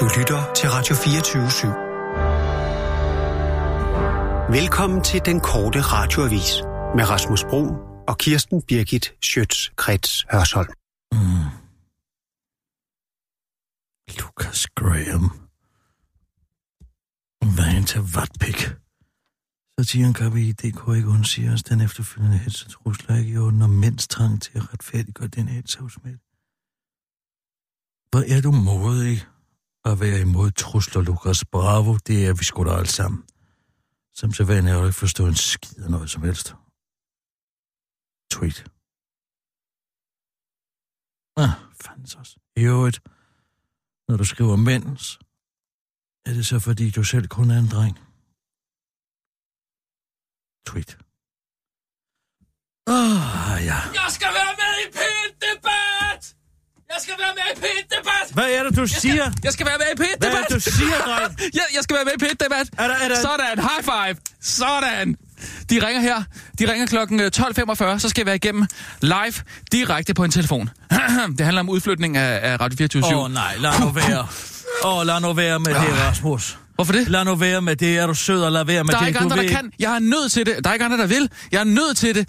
Du lytter til Radio 24 /7. Velkommen til den korte radioavis med Rasmus Bro og Kirsten Birgit Schøtz-Krets Hørsholm. Mm. Lucas Graham. Vejen til Vatpik. han kan vi i DK ikke undsige os den efterfølgende hets og trusler ikke i orden og mænds trang til at retfærdiggøre den hetsafsmæt. Hvor er du modig at være imod trusler, Lukas. Bravo, det er vi sgu da alle sammen. Som så vanligt har du ikke forstået en skid af noget som helst. Tweet. Ah, fandens også. I øvrigt, når du skriver mens, er det så fordi du selv kun er en dreng? Tweet. Ah, ja. Jeg skal være med i p jeg skal være med i P1-debat! Hvad er det, du Jeg siger? skal, jeg skal være med i Hvad er P1-debat! det, du siger, dreng? jeg, jeg skal være med i P1-debat! Er der- er der- Sådan, high five! Sådan! De ringer her. De ringer klokken øh, 12.45, så skal jeg være igennem live direkte på en telefon. det handler om udflytning af, af Radio 24 Åh, oh, nej, lad nu være. Åh, oh, lad nu være med det, Rasmus. Hvorfor det? Lad nu være med det. Er du sød og lad være med Der er det. ikke andre, der kan. Jeg er nødt til det. Der er ikke andre, der vil. Jeg er nødt til det.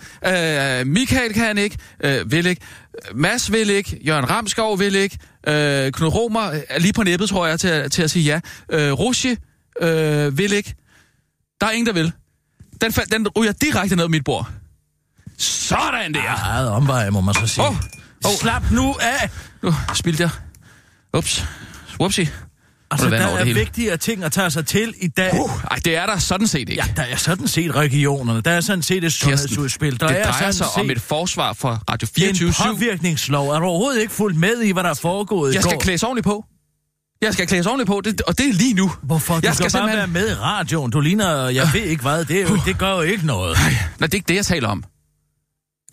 Øh, Michael kan ikke. Øh, vil ikke. Mads vil ikke. Jørgen Ramskov vil ikke. Øh, Knud Romer er lige på næbbet, tror jeg, til, at- til at sige ja. Øh, Rushi øh, vil ikke. Der er ingen, der vil. Den, den ryger direkte ned mit bord. Sådan der. Eget omvej, må man så sige. Åh, åh. Slap nu af! Nu spildte jeg. Ups. Whoopsie. Altså, der er hele. vigtigere ting at tage sig til i dag. Uh, ej, det er der sådan set ikke. Ja, der er sådan set regionerne. Der er sådan set et sundhedsudspil. Der det er drejer sådan sig set om et forsvar for Radio en 24 påvirkningslov. Er du overhovedet ikke fuldt med i, hvad der er foregået Jeg i skal går? klædes ordentligt på. Jeg skal klædes ordentligt på, det, og det er lige nu. Hvorfor? Du jeg skal, skal bare simpelthen- være med i radioen. Du ligner, jeg ved ikke hvad, det, er jo, det gør jo ikke noget. Nej, det er ikke det, jeg taler om.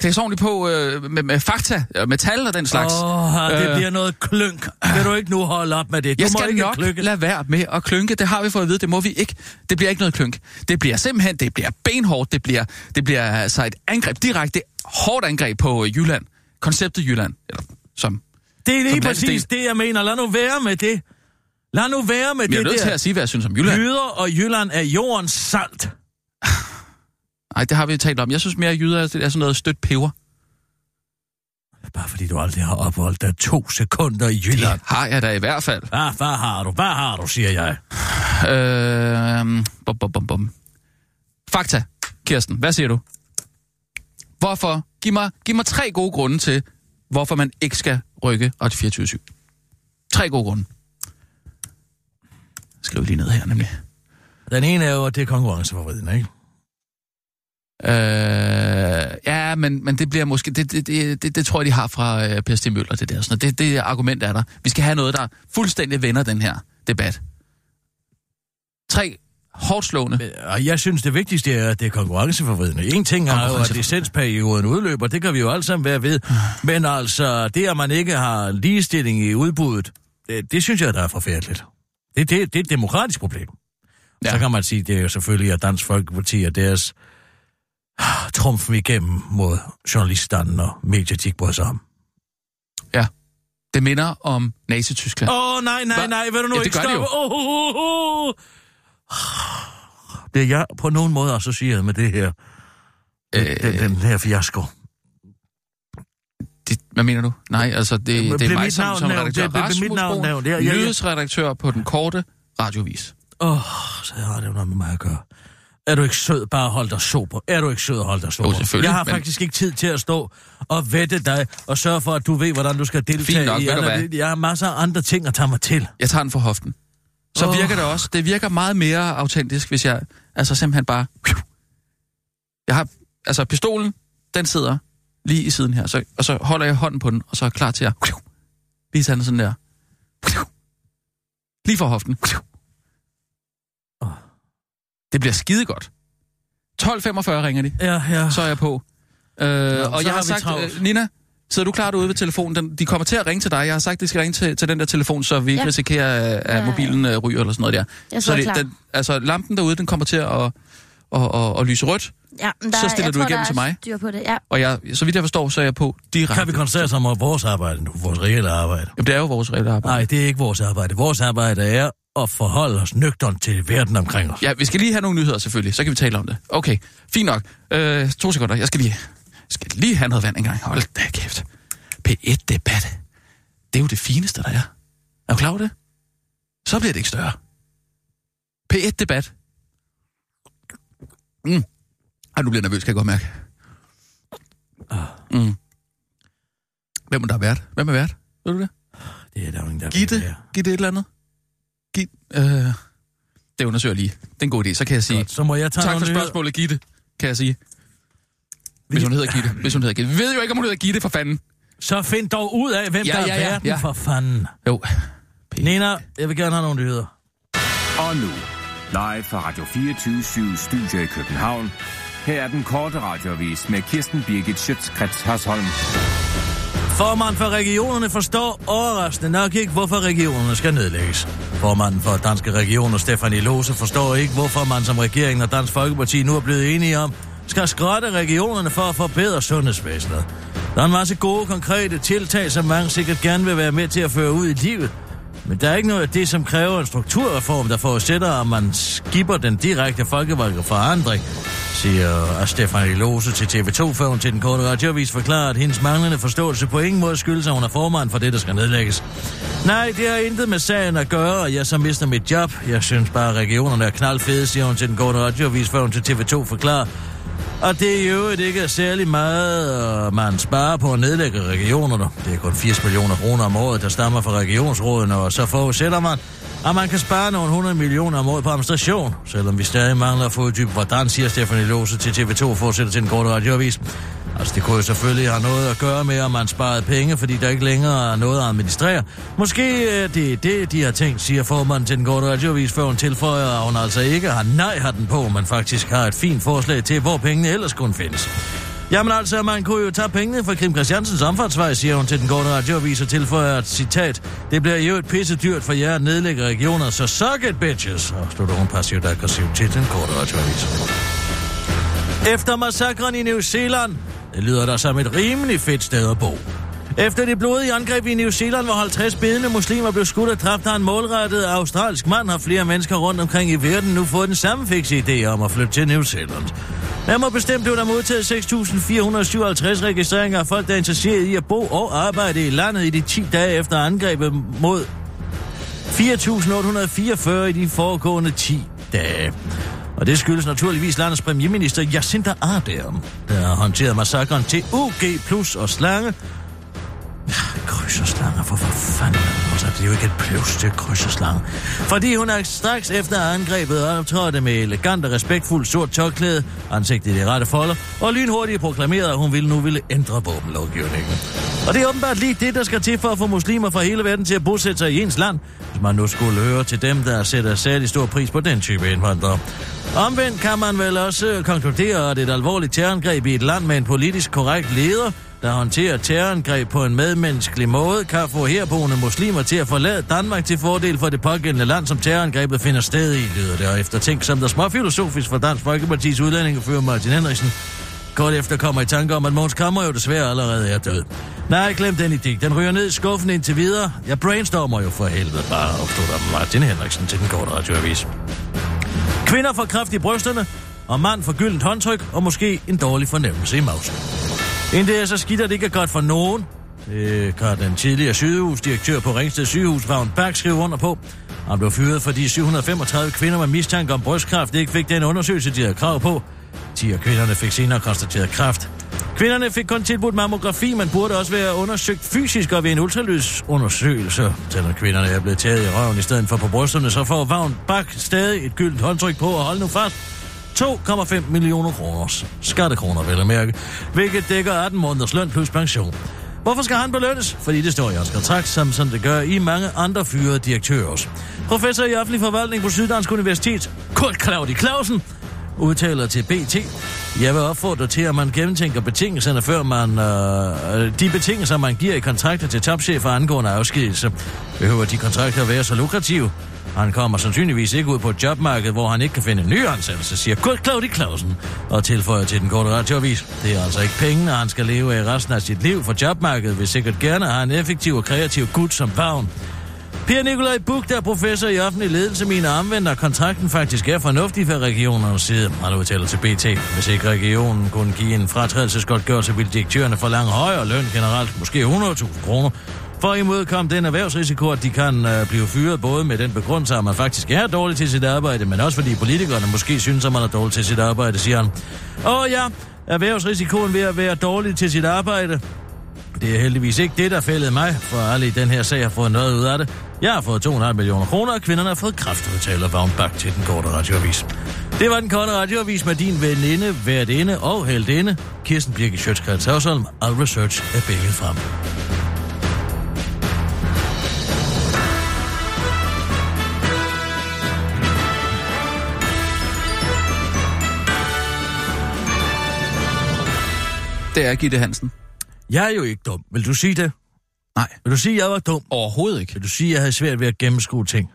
Klædes ordentligt på øh, med, med fakta, og med tal og den slags. Åh, oh, det Øh. bliver noget klønk. Vil du ikke nu holde op med det? Du jeg må skal ikke nok klynke. lade være med at klynke. Det har vi fået at vide, det må vi ikke. Det bliver ikke noget klynk. Det bliver simpelthen, det bliver benhårdt. Det bliver, det bliver altså et angreb, direkte hårdt angreb på øh, Jylland. Konceptet Jylland. Eller, som, Det er lige præcis det, jeg mener. Lad nu være med det. Lad nu være med Jeg er det nødt til der. at sige, hvad jeg synes om Jylland. Jyder og Jylland er jordens salt. Nej, det har vi talt om. Jeg synes mere, at jyder er sådan noget stødt peber. Bare fordi du aldrig har opholdt dig to sekunder i Jylland. Det har jeg da i hvert fald. Ah, hvad har du? Hvad har du, siger jeg. Øh, bum, bum, bum, bum. Fakta, Kirsten. Hvad siger du? Hvorfor? Giv mig, giv mig tre gode grunde til, hvorfor man ikke skal rykke Radio 24 /7. Tre gode grunde. Skriv lige ned her, nemlig. Den ene er jo, at det er konkurrenceforvridende, ikke? Øh, ja, men, men det bliver måske... Det, det, det, det, det tror jeg, de har fra øh, Per Stig Møller, det der. Sådan, det, det argument er der. Vi skal have noget, der fuldstændig vender den her debat. Tre hårdt slående. Og jeg synes, det vigtigste er, at det er konkurrenceforvridende. En ting er jo, at licensperioden udløber, det kan vi jo alle sammen være ved. Men altså, det at man ikke har ligestilling i udbuddet, det, det synes jeg, der er forfærdeligt. Det, det, det er et demokratisk problem. Ja. Så kan man sige, det er jo selvfølgelig, at Dansk Folkeparti og deres ah, trumfen igennem mod journaliststanden og medietik brød sig om. Det minder om Nazi-Tyskland. Åh, oh, nej, nej, Hva? nej, vil du nu Ja, det ikke gør det stoppe? Oh, oh, oh, oh. Det er jeg på nogen måde associeret med det her. Øh, Den, den her fiasko. Det, hvad mener du? Nej, altså, det, det Blev er mig mit som, som redaktør. Det- blev mit Rasmus navn nævnt? Ja, ja, ja. nyhedsredaktør på den korte radiovis. Åh, oh, så har det jo noget med mig at gøre. Er du ikke sød, bare hold dig sober? Er du ikke sød, hold dig sober? selvfølgelig, Jeg har men- faktisk ikke tid til at stå og vette dig og sørge for, at du ved, hvordan du skal deltage Fint nok, i hvad? Jeg har masser af andre ting at tage mig til. Jeg tager den for hoften. Så oh. virker det også. Det virker meget mere autentisk, hvis jeg altså simpelthen bare... Jeg har... Altså, pistolen, den sidder lige i siden her, så, og så holder jeg hånden på den, og så er jeg klar til at... Lige sådan der. Lige for hoften. Det bliver skide godt. 12.45 ringer de, Ja, ja. så er jeg på. Øh, og så jeg har har sagt, travlt. øh, Nina, sidder du klar derude ved telefonen? Den, de kommer til at ringe til dig. Jeg har sagt, de skal ringe til, til den der telefon, så vi ikke Ja. risikerer, at, at Ja, ja. mobilen øh, ryger eller sådan noget der. Jeg Så det, klar. den, altså, lampen derude, den kommer til at, at, at, at, at lyse rødt, Ja, men der, Så stiller jeg du tror, igennem der til er mig. styr på det, ja. Og jeg, så vidt jeg forstår, så er jeg på direkte. Kan vi koncentrere os om vores arbejde nu? Vores reelle arbejde? Jamen, det er jo vores reelle arbejde. Nej, det er ikke vores arbejde. Vores arbejde er at forholde os nøgtern til verden omkring os. Ja, vi skal lige have nogle nyheder selvfølgelig, så kan vi tale om det. Okay, fint nok. Øh, to sekunder, jeg skal lige, jeg skal lige have noget vand engang. Hold da kæft. P1-debat. Det er jo det fineste, der er. Er du klar over det? Så bliver det ikke større. P1-debat. Mm. Ej, nu bliver nervøs, kan jeg godt mærke. Mm. Hvem er der vært? Hvem er vært? Ved du det? Det er der jo ingen, der Gitte? Gitte et eller andet? Gitte? Øh, det undersøger lige. Det er en god idé, så kan jeg sige... Godt, så må jeg tage Tak for spørgsmålet, Gitte, kan jeg sige. Hvis Vi- hun hedder Gitte. Hvis hun hedder Gitte. Vi ved jo ikke, om hun hedder Gitte, for fanden. Så find dog ud af, hvem Ja, der er ja, ja, verden ja. for fanden. Jo. Nina, jeg vil gerne have nogle nyheder. Og nu, live fra Radio 24 Studio i København. Her er den korte radiovis med Kirsten Birgit Schøtzgrads Hasholm. Formanden for regionerne forstår overraskende nok ikke, hvorfor regionerne skal nedlægges. Formanden for Danske Regioner, Stefanie Lose, forstår ikke, hvorfor man som regeringen og Dansk Folkeparti nu er blevet enige om, skal skrotte regionerne for at forbedre sundhedsvæsenet. Der er en masse gode, konkrete tiltag, som mange sikkert gerne vil være med til at føre ud i livet. Men der er ikke noget af det, som kræver en strukturreform, der forudsætter, at man skipper den direkte folkevalgte forandring, siger Stefanie Lose til TV2, før hun til den korte radiovis forklarer, at hendes manglende forståelse på ingen måde skyldes, at hun er formand for det, der skal nedlægges. Nej, det har intet med sagen at gøre, og jeg så mister mit job. Jeg synes bare, at regionerne er knaldfede, siger hun til den korte radiovis, før hun til TV2 forklarer, og det er jo øvrigt ikke særlig meget, øh, man sparer på at nedlægge regionerne. Det er kun 80 millioner kroner om året, der stammer fra regionsrådene, og så forudsætter man, at man kan spare nogle 100 millioner om året på administration, selvom vi stadig mangler at få et dyb, hvordan siger Stefanie Lose til TV2 fortsætter til en kort radioavis. Altså, det kunne jo selvfølgelig have noget at gøre med, om man sparede penge, fordi der ikke længere er noget at administrere. Måske øh, er det de har tænkt, siger formanden til den korte radioavis, før hun tilføjer, at hun altså ikke har nej har den på, men faktisk har et fint forslag til, hvor pengene ellers kunne findes. Jamen altså, man kunne jo tage pengene fra Kim Christiansens omfartsvej, siger hun til den korte radioavis og tilføjer et citat. Det bliver jo et pisse dyrt for jer at nedlægge regioner, så suck it, bitches, og slutter hun passivt aggressivt til den korte radioavis. Efter massakren i New Zealand, det lyder der som et rimelig fedt sted at bo. Efter det blodige angreb i New Zealand, hvor 50 bedende muslimer blev skudt og dræbt af en målrettet australsk mand, har flere mennesker rundt omkring i verden nu fået den samme fikse idé om at flytte til New Zealand. Nærmere bestemt blev der modtaget 6.457 registreringer af folk, der er interesseret i at bo og arbejde i landet i de 10 dage efter angrebet mod 4.844 i de foregående 10 dage. Og det skyldes naturligvis landets premierminister Jacinda Ardern, der har håndteret massakren til UG plus og slange. Kryds og slange, for for fanden. Altså, det er jo ikke et plus til kryds og slange. Fordi hun er straks efter angrebet optrådte med elegant og respektfuld sort tørklæde, ansigtet i de rette folder, og lynhurtigt proklamerede, at hun ville nu ville ændre våbenlovgivningen. Og det er åbenbart lige det, der skal til for at få muslimer fra hele verden til at bosætte sig i ens land, hvis man nu skulle høre til dem, der sætter særlig stor pris på den type indvandrere. Omvendt kan man vel også konkludere, at et alvorligt terrorangreb i et land med en politisk korrekt leder, der håndterer terrorangreb på en medmenneskelig måde, kan få herboende muslimer til at forlade Danmark til fordel for det pågældende land, som terrorangrebet finder sted i, lyder det. Og efter ting som der småfilosofisk for Dansk Folkepartis udlændingefører Martin Henriksen, Kort efter kommer i tanke om, at Måns Kammer jo desværre allerede er død. Nej, glem den idé. Den ryger ned i skuffen indtil videre. Jeg brainstormer jo for helvede bare, afslutter Martin Henriksen til den korte radioavis. Kvinder får kraft i brysterne, og mand får gyldent håndtryk, og måske en dårlig fornemmelse i mausen. Inden det er så skidt, at det ikke er godt for nogen. Det kan den tidligere sygehusdirektør på Ringsted sygehus, Vagn Berg, skrive under på. Han blev fyret, fordi 735 kvinder med mistanke om brystkræft ikke fik den undersøgelse, de havde krav på. 10 af kvinderne fik senere konstateret kræft. Kvinderne fik kun tilbudt mammografi, men burde også være undersøgt fysisk og ved en ultralydsundersøgelse. Selvom kvinderne er blevet taget i røven i stedet for på brysterne, så får Vagn Bak stadig et gyldent håndtryk på og hold nu fast. 2,5 millioner kroner. Skattekroner, vel at mærke. Hvilket dækker 18 måneders løn plus pension. Hvorfor skal han belønnes? Fordi det står i hans kontrakt, som, som det gør i mange andre fyrede direktører. Professor i offentlig forvaltning på Syddansk Universitet, Kurt Claudi Clausen, udtaler til BT. Jeg vil opfordre til, at man gennemtænker betingelserne, før man... Øh, de betingelser, man giver i kontrakter til topchefer angående afskedelse. Behøver de kontrakter være så lukrative? Han kommer sandsynligvis ikke ud på et jobmarked, hvor han ikke kan finde en ny ansættelse, siger Kurt Claudi Clausen, og tilføjer til den korte radioavis. Det er altså ikke pengene, han skal leve af resten af sit liv, for jobmarkedet vil sikkert gerne have en effektiv og kreativ gut som vagn. Per Nikolaj Buk, der er professor i offentlig ledelse, mine anvender, kontrakten faktisk er fornuftig fra regionernes side. Han udtaler til BT. Hvis ikke regionen kunne give en fratrædelsesgodtgørelse, ville direktørerne forlange højere løn generelt, måske 100.000 kroner. For at imødekomme den erhvervsrisiko, at de kan øh, blive fyret både med den begrundelse, at man faktisk er dårlig til sit arbejde, men også fordi politikerne måske synes, at man er dårlig til sit arbejde, siger han. Og ja, erhvervsrisikoen ved at være dårlig til sit arbejde, det er heldigvis ikke det, der fældede mig, for alle i den her sag har fået noget ud af det. Jeg har fået 2,5 millioner kroner, og kvinderne har fået kraftudtaler Vagn Bak til den korte radioavis. Det var den korte radioavis med din veninde, værtinde og heldinde, Kirsten Birke Sjøtskrets Havsholm. All research er begge frem. Det er Gitte Hansen. Jeg er jo ikke dum. Vil du sige det? Nej. Vil du sige, at jeg var dum? Overhovedet ikke. Vil du sige, at jeg havde svært ved at gennemskue ting?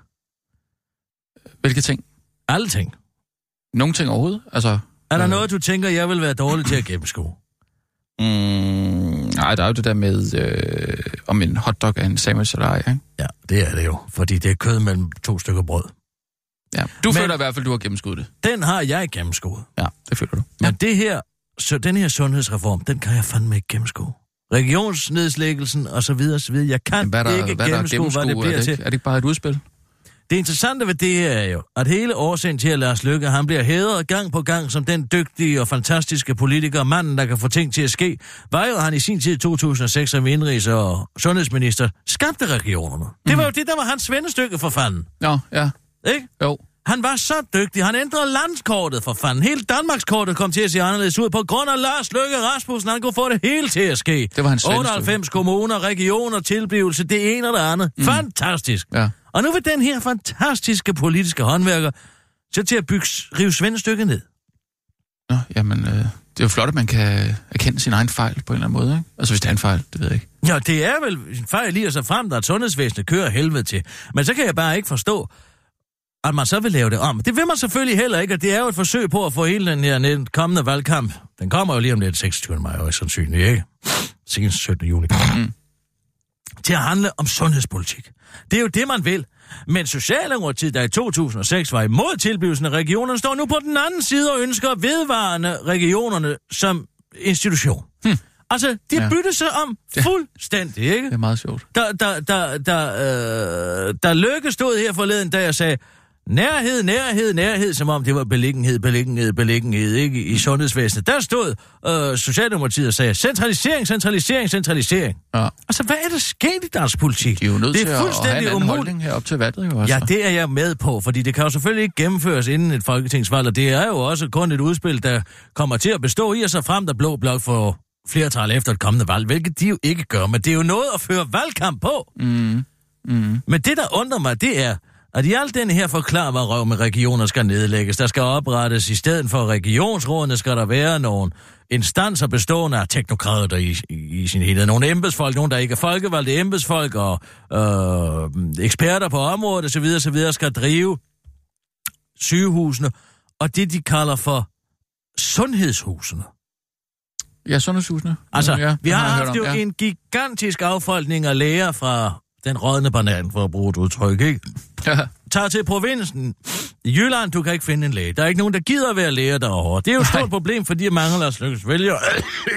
Hvilke ting? Alle ting. Nogle ting overhovedet? Altså, Er der Øh. noget, du tænker, jeg vil være dårlig til at gennemskue? mm, nej, der er jo det der med, øh, om en hotdog er en sandwich eller ej, ikke? Ja, det er det jo, fordi det er kød mellem to stykker brød. Ja. Du Men- føler i hvert fald, du har gennemskuddet det. Den har jeg gennemskuet. Ja, det føler du. Men det her, så den her sundhedsreform, den kan jeg fandme ikke gennemskue. Regionsnedslæggelsen og så videre, så videre. Jeg kan Men hvad er der, ikke hvad er gennemskue, gennemskue? hvad det er, bliver det til. ikke, er det ikke bare et udspil? Det interessante ved det her er jo, at hele årsagen til, at Lars Løkke, han bliver hædret gang på gang som den dygtige og fantastiske politiker, manden, der kan få ting til at ske, var jo, at han i sin tid i 2006 som indrigs- og sundhedsminister skabte regionerne. Det var jo det, der var hans svendestykke for fanden. Nå, ja. Ikke? Jo. Han var så dygtig. Han ændrede landskortet for fanden. Hele Danmarkskortet kom til at se anderledes ud på grund af Lars Løkke Rasmussen. Han kunne få det hele til at ske. Det var hans 98 kommuner, regioner, tilblivelse, det ene og det andet. Mm. Fantastisk. Ja. Og nu vil den her fantastiske politiske håndværker så til at bygge, rive Svendestykket ned. Nå, jamen, øh, det er jo flot, at man kan erkende sin egen fejl på en eller anden måde, ikke? Altså, hvis det er en fejl, det ved jeg ikke. Ja, det er vel en fejl lige så frem, at sundhedsvæsenet kører helvede til. Men så kan jeg bare ikke forstå, at man så vil lave det om. Det vil man selvfølgelig heller ikke, og det er jo et forsøg på at få hele den her kommende valgkamp. Den kommer jo lige om lidt 26. maj, og sandsynligt ikke. Senest 17. juni. Mm. Til at handle om sundhedspolitik. Det er jo det, man vil. Men Socialdemokratiet, der i 2006 var imod tilblivelsen af regionerne, står nu på den anden side og ønsker vedvarende regionerne som institution. Hmm. Altså, de ja. bytter sig om fuldstændig, ikke? Det er meget sjovt. Der, der, der, der, øh, der Lykke stod her forleden, da jeg sagde, nærhed, nærhed, nærhed, som om det var beliggenhed, beliggenhed, beliggenhed, ikke, i sundhedsvæsenet. Der stod øh, Socialdemokratiet og sagde, centralisering, centralisering, centralisering. Ja. Altså, hvad er der sket i dansk politik? De er jo nødt det til er at, have en fuldstændig her op til valget, jo altså. Ja, det er jeg med på, fordi det kan jo selvfølgelig ikke gennemføres inden et folketingsvalg, og det er jo også kun et udspil, der kommer til at bestå i, og så frem der blå blok for flertal efter et kommende valg, hvilket de jo ikke gør, men det er jo noget at føre valgkamp på. Mm. Mm. Men det, der undrer mig, det er, at i alt den her forklar, hvad røv med regioner skal nedlægges, der skal oprettes, i stedet for regionsrådene, skal der være nogle instanser bestående af teknokrater i, i, i sin helhed. Nogle embedsfolk, nogle der ikke er folkevalgte embedsfolk og øh, eksperter på området osv. osv. skal drive sygehusene, og det de kalder for sundhedshusene. Ja, sundhedshusene. Altså, ja, vi har hørt haft jo ja. en gigantisk affolkning af læger fra den rådne banan, for at bruge et udtryk, ikke? Ja. Tag til provinsen. I Jylland, du kan ikke finde en læge. Der er ikke nogen, der gider at være læger derovre. Det er jo et stort problem, fordi mange Lars Lykkes vælger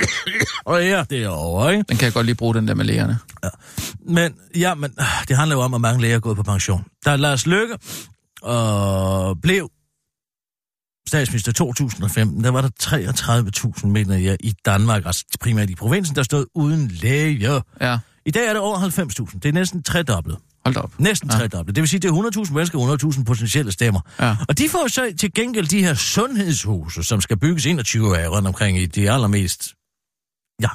og er derovre, ikke? Den kan jeg godt lige bruge, den der med lægerne. Men, ja, men øh, det handler jo om, at mange læger er gået på pension. Da Lars Lykke øh, blev statsminister 2015, der var der 33.000 mener jeg i Danmark, altså primært i provinsen, der stod uden læger. Ja, I dag er det over 90.000. Det er næsten tredoblet. Hold op. Næsten Ja. tredoblet. Det vil sige, det er 100.000 mennesker, 100.000 potentielle stemmer. Ja. Og de får så til gengæld de her sundhedshuse, som skal bygges 21 af rundt omkring i de allermest... Ja,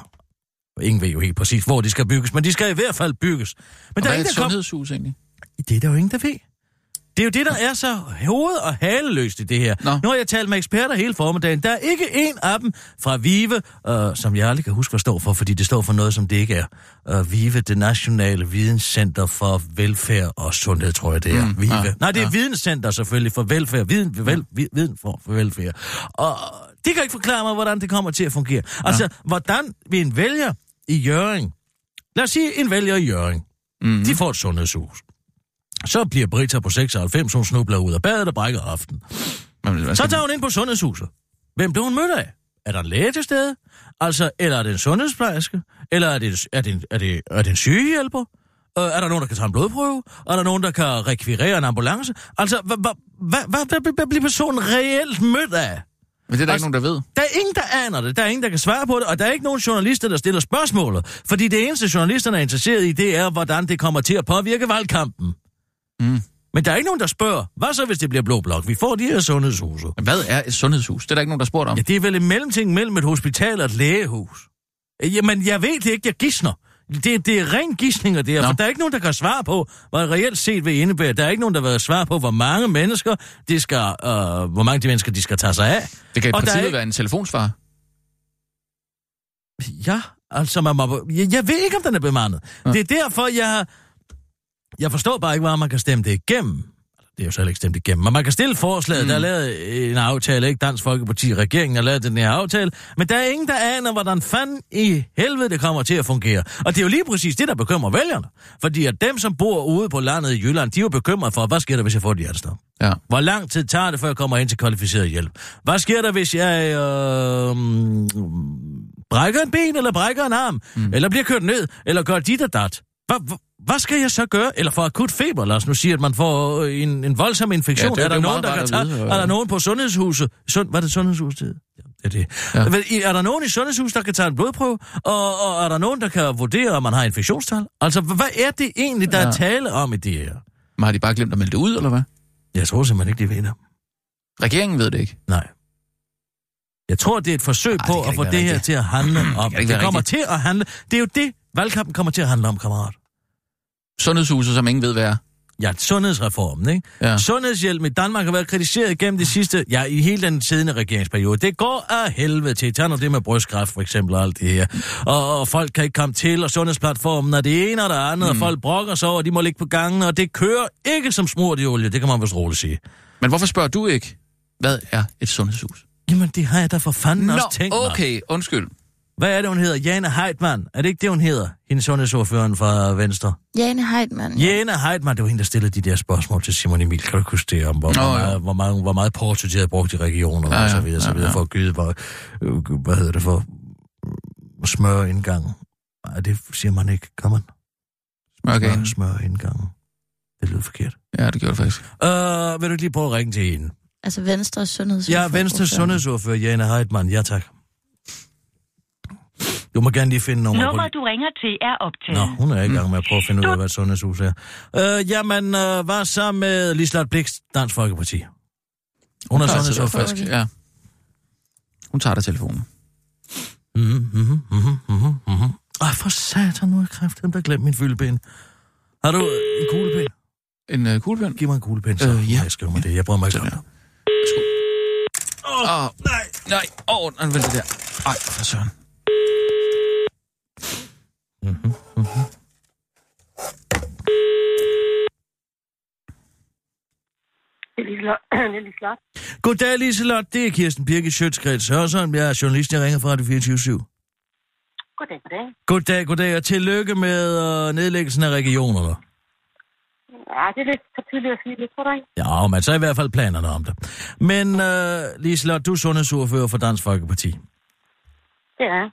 ingen ved jo helt præcis, hvor de skal bygges, men de skal i hvert fald bygges. Men Og der er ingen, et der kom... sundhedshus egentlig? Det er der jo ingen, der ved. Det er jo det, der er så hoved- og haleløst i det her. Nå. Nu har jeg talt med eksperter hele formiddagen. Der er ikke en af dem fra VIVE, øh, som jeg aldrig kan huske, hvad står for, fordi det står for noget, som det ikke er. Øh, VIVE, det Nationale Videnscenter for Velfærd og Sundhed, tror jeg, det er. Mm, VIVE. ja, Nej, det er ja. Videnscenter selvfølgelig for velfærd. Viden, vel, vi- viden for, for velfærd. Og de kan ikke forklare mig, hvordan det kommer til at fungere. Altså, hvordan vil en vælger i Jøring, lad os sige en vælger i Jøring, Mm. de får et sundhedshus. Så bliver Brita på 96, hun snubler ud af badet og brækker aften. Men, hvad Så tager hun ind på sundhedshuset. Hvem blev hun mødt af? Er der en læge til stede? Altså, eller er det en sundhedsplejerske? Eller er det, er det, en, er det, er det en sygehjælper? Øh, er der nogen, der kan tage en blodprøve? Er der nogen, der kan rekvirere en ambulance? Altså, hvad, hvad, hvad, hvad, hvad, hvad bliver personen reelt mødt af? Men det er der Altså- ikke nogen, der ved. Der er ingen, der aner det. Der er ingen, der kan svare på det. Og der er ikke nogen journalister, der stiller spørgsmålet. Fordi det eneste, journalisterne er interesseret i, det er, hvordan det kommer til at påvirke valgkampen. Mm. Men der er ikke nogen, der spørger, hvad så, hvis det bliver blå blok? Vi får de her sundhedshuse. Hvad er et sundhedshus? Det er der ikke nogen, der spurgte om. Ja, det er vel en mellemting mellem et hospital og et lægehus. Jamen, jeg ved det ikke, jeg gisner. Det, det er ren gisninger, det her, for der er ikke nogen, der kan svare på, hvad det reelt set vil indebære. Der er ikke nogen, der vil svare på, hvor mange mennesker, de skal, øh, hvor mange de mennesker, de skal tage sig af. Det kan i Og er princippet ikke- være en telefonsvar. Ja, altså, man må, jeg, jeg ved ikke, om den er bemandet. Ja. Det er derfor, jeg... Jeg forstår bare ikke, hvordan man kan stemme det igennem. Det er jo så heller ikke stemt igennem. Men man kan stille forslaget. Mm. Der er lavet en aftale, ikke? Dansk Folkeparti, regeringen har lavet den her aftale. Men der er ingen, der aner, hvordan fanden i helvede det kommer til at fungere. Og det er jo lige præcis det, der bekymrer vælgerne. Fordi at dem, som bor ude på landet i Jylland, de er jo bekymret for, hvad sker der, hvis jeg får et hjertestop? Ja. Hvor lang tid tager det, før jeg kommer ind til kvalificeret hjælp? Hvad sker der, hvis jeg øh, brækker en ben, eller brækker en arm, mm. eller bliver kørt ned, eller gør dit og dat? Hvad, hvad, skal jeg så gøre? Eller for akut feber, lad os nu sige, at man får øh, en, en voldsom infektion. Ja, det er er, der nogen, der kan tage, vide, er der nogen på sundhedshuset? Sund, hvad er det sundhedshuset? Ja, det er det. Ja. Er der nogen i sundhedshuset, der kan tage en blodprøve? Og, og er der nogen, der kan vurdere, om man har infektionstal? Altså, hvad er det egentlig, der ja. Er tale om i det her? Men har de bare glemt at melde det ud, eller hvad? Jeg tror simpelthen ikke, de ved det. Regeringen ved det ikke. Nej. Jeg tror, det er et forsøg det på at få det her til at handle om. Det være kommer rigtigt. til at handle. Det er jo det, valgkampen kommer til at handle om, kammerat. Sundhedshuset, som ingen ved, hvad er. Ja, sundhedsreformen, ikke? Ja. Sundhedshjælp i Danmark har været kritiseret gennem de sidste, ja, i hele den siddende regeringsperiode. Det går af helvede til. Tag nu det med brystkræft, for eksempel, og alt det her. Og, og folk kan ikke komme til, og sundhedsplatformen er det ene og det andet, mm. og folk brokker sig over, og de må ligge på gangen, og det kører ikke som smurt i olie. Det kan man vist roligt sige. Men hvorfor spørger du ikke, hvad er et sundhedshus? Jamen, det har jeg da for fanden også tænkt mig. okay, undskyld. Hvad er det, hun hedder? Jane Heitmann. Er det ikke det, hun hedder? Hendes sundhedsordføreren fra Venstre. Jane Heidmann. Jane Heitmann, det var hende, der stillede de der spørgsmål til Simon Emil. Kan du huske det om, hvor, Nå, jo. meget, hvor, meget, hvor meget porto de havde brugt i regionerne Ja, og så ja, videre, så ja, videre ja. for at gyde, hvor, øh, hvad hedder det, for øh, smøre indgangen. Nej, det siger man ikke. Kan man? Smør, smør indgangen. Det lyder forkert. Ja, det gjorde det faktisk. Uh, vil du lige prøve at ringe til hende? Altså Venstres sundheds. Ja, Venstres sundhedsordfører, Jane Heitmann. Ja, tak. Du må gerne lige finde nummer Nummer, du ringer til, er optaget. Nå, hun er i gang med at prøve at finde ud af, hvad et sundhedshus er. Øh, jamen, øh, hvad så med Liselotte Blikst, Dansk Folkeparti? Hun er sundhedsordfører. Ja. Hun tager dig telefonen. Mhm, mhm, mhm, mhm, mhm. Ej, for satan, nu er jeg kræften, der glemt min fyldepind. Har du øh, en kuglepind? En uh, kuglepen? Giv mig en kuglepind, så Øh, ja. jeg skriver mig det. Jeg bruger mig ikke om Sådan det. Åh, oh, Nej. nej. Åh, oh, den vælter der. Ej, for søren. Det Liselotte. Det er Liselotte. Goddag, Liselotte. Det er Kirsten Birke Sjøtskreds Hørsholm. Jeg er journalist, jeg ringer fra Radio 24 Goddag, goddag. Goddag, goddag, og tillykke med øh, nedlæggelsen af regionerne. Ja, det er lidt for tidligt at sige det, tror ikke? Ja, men så er i hvert fald planerne om det. Men øh, Liselotte, du er sundhedsordfører for Dansk Folkeparti. Det er.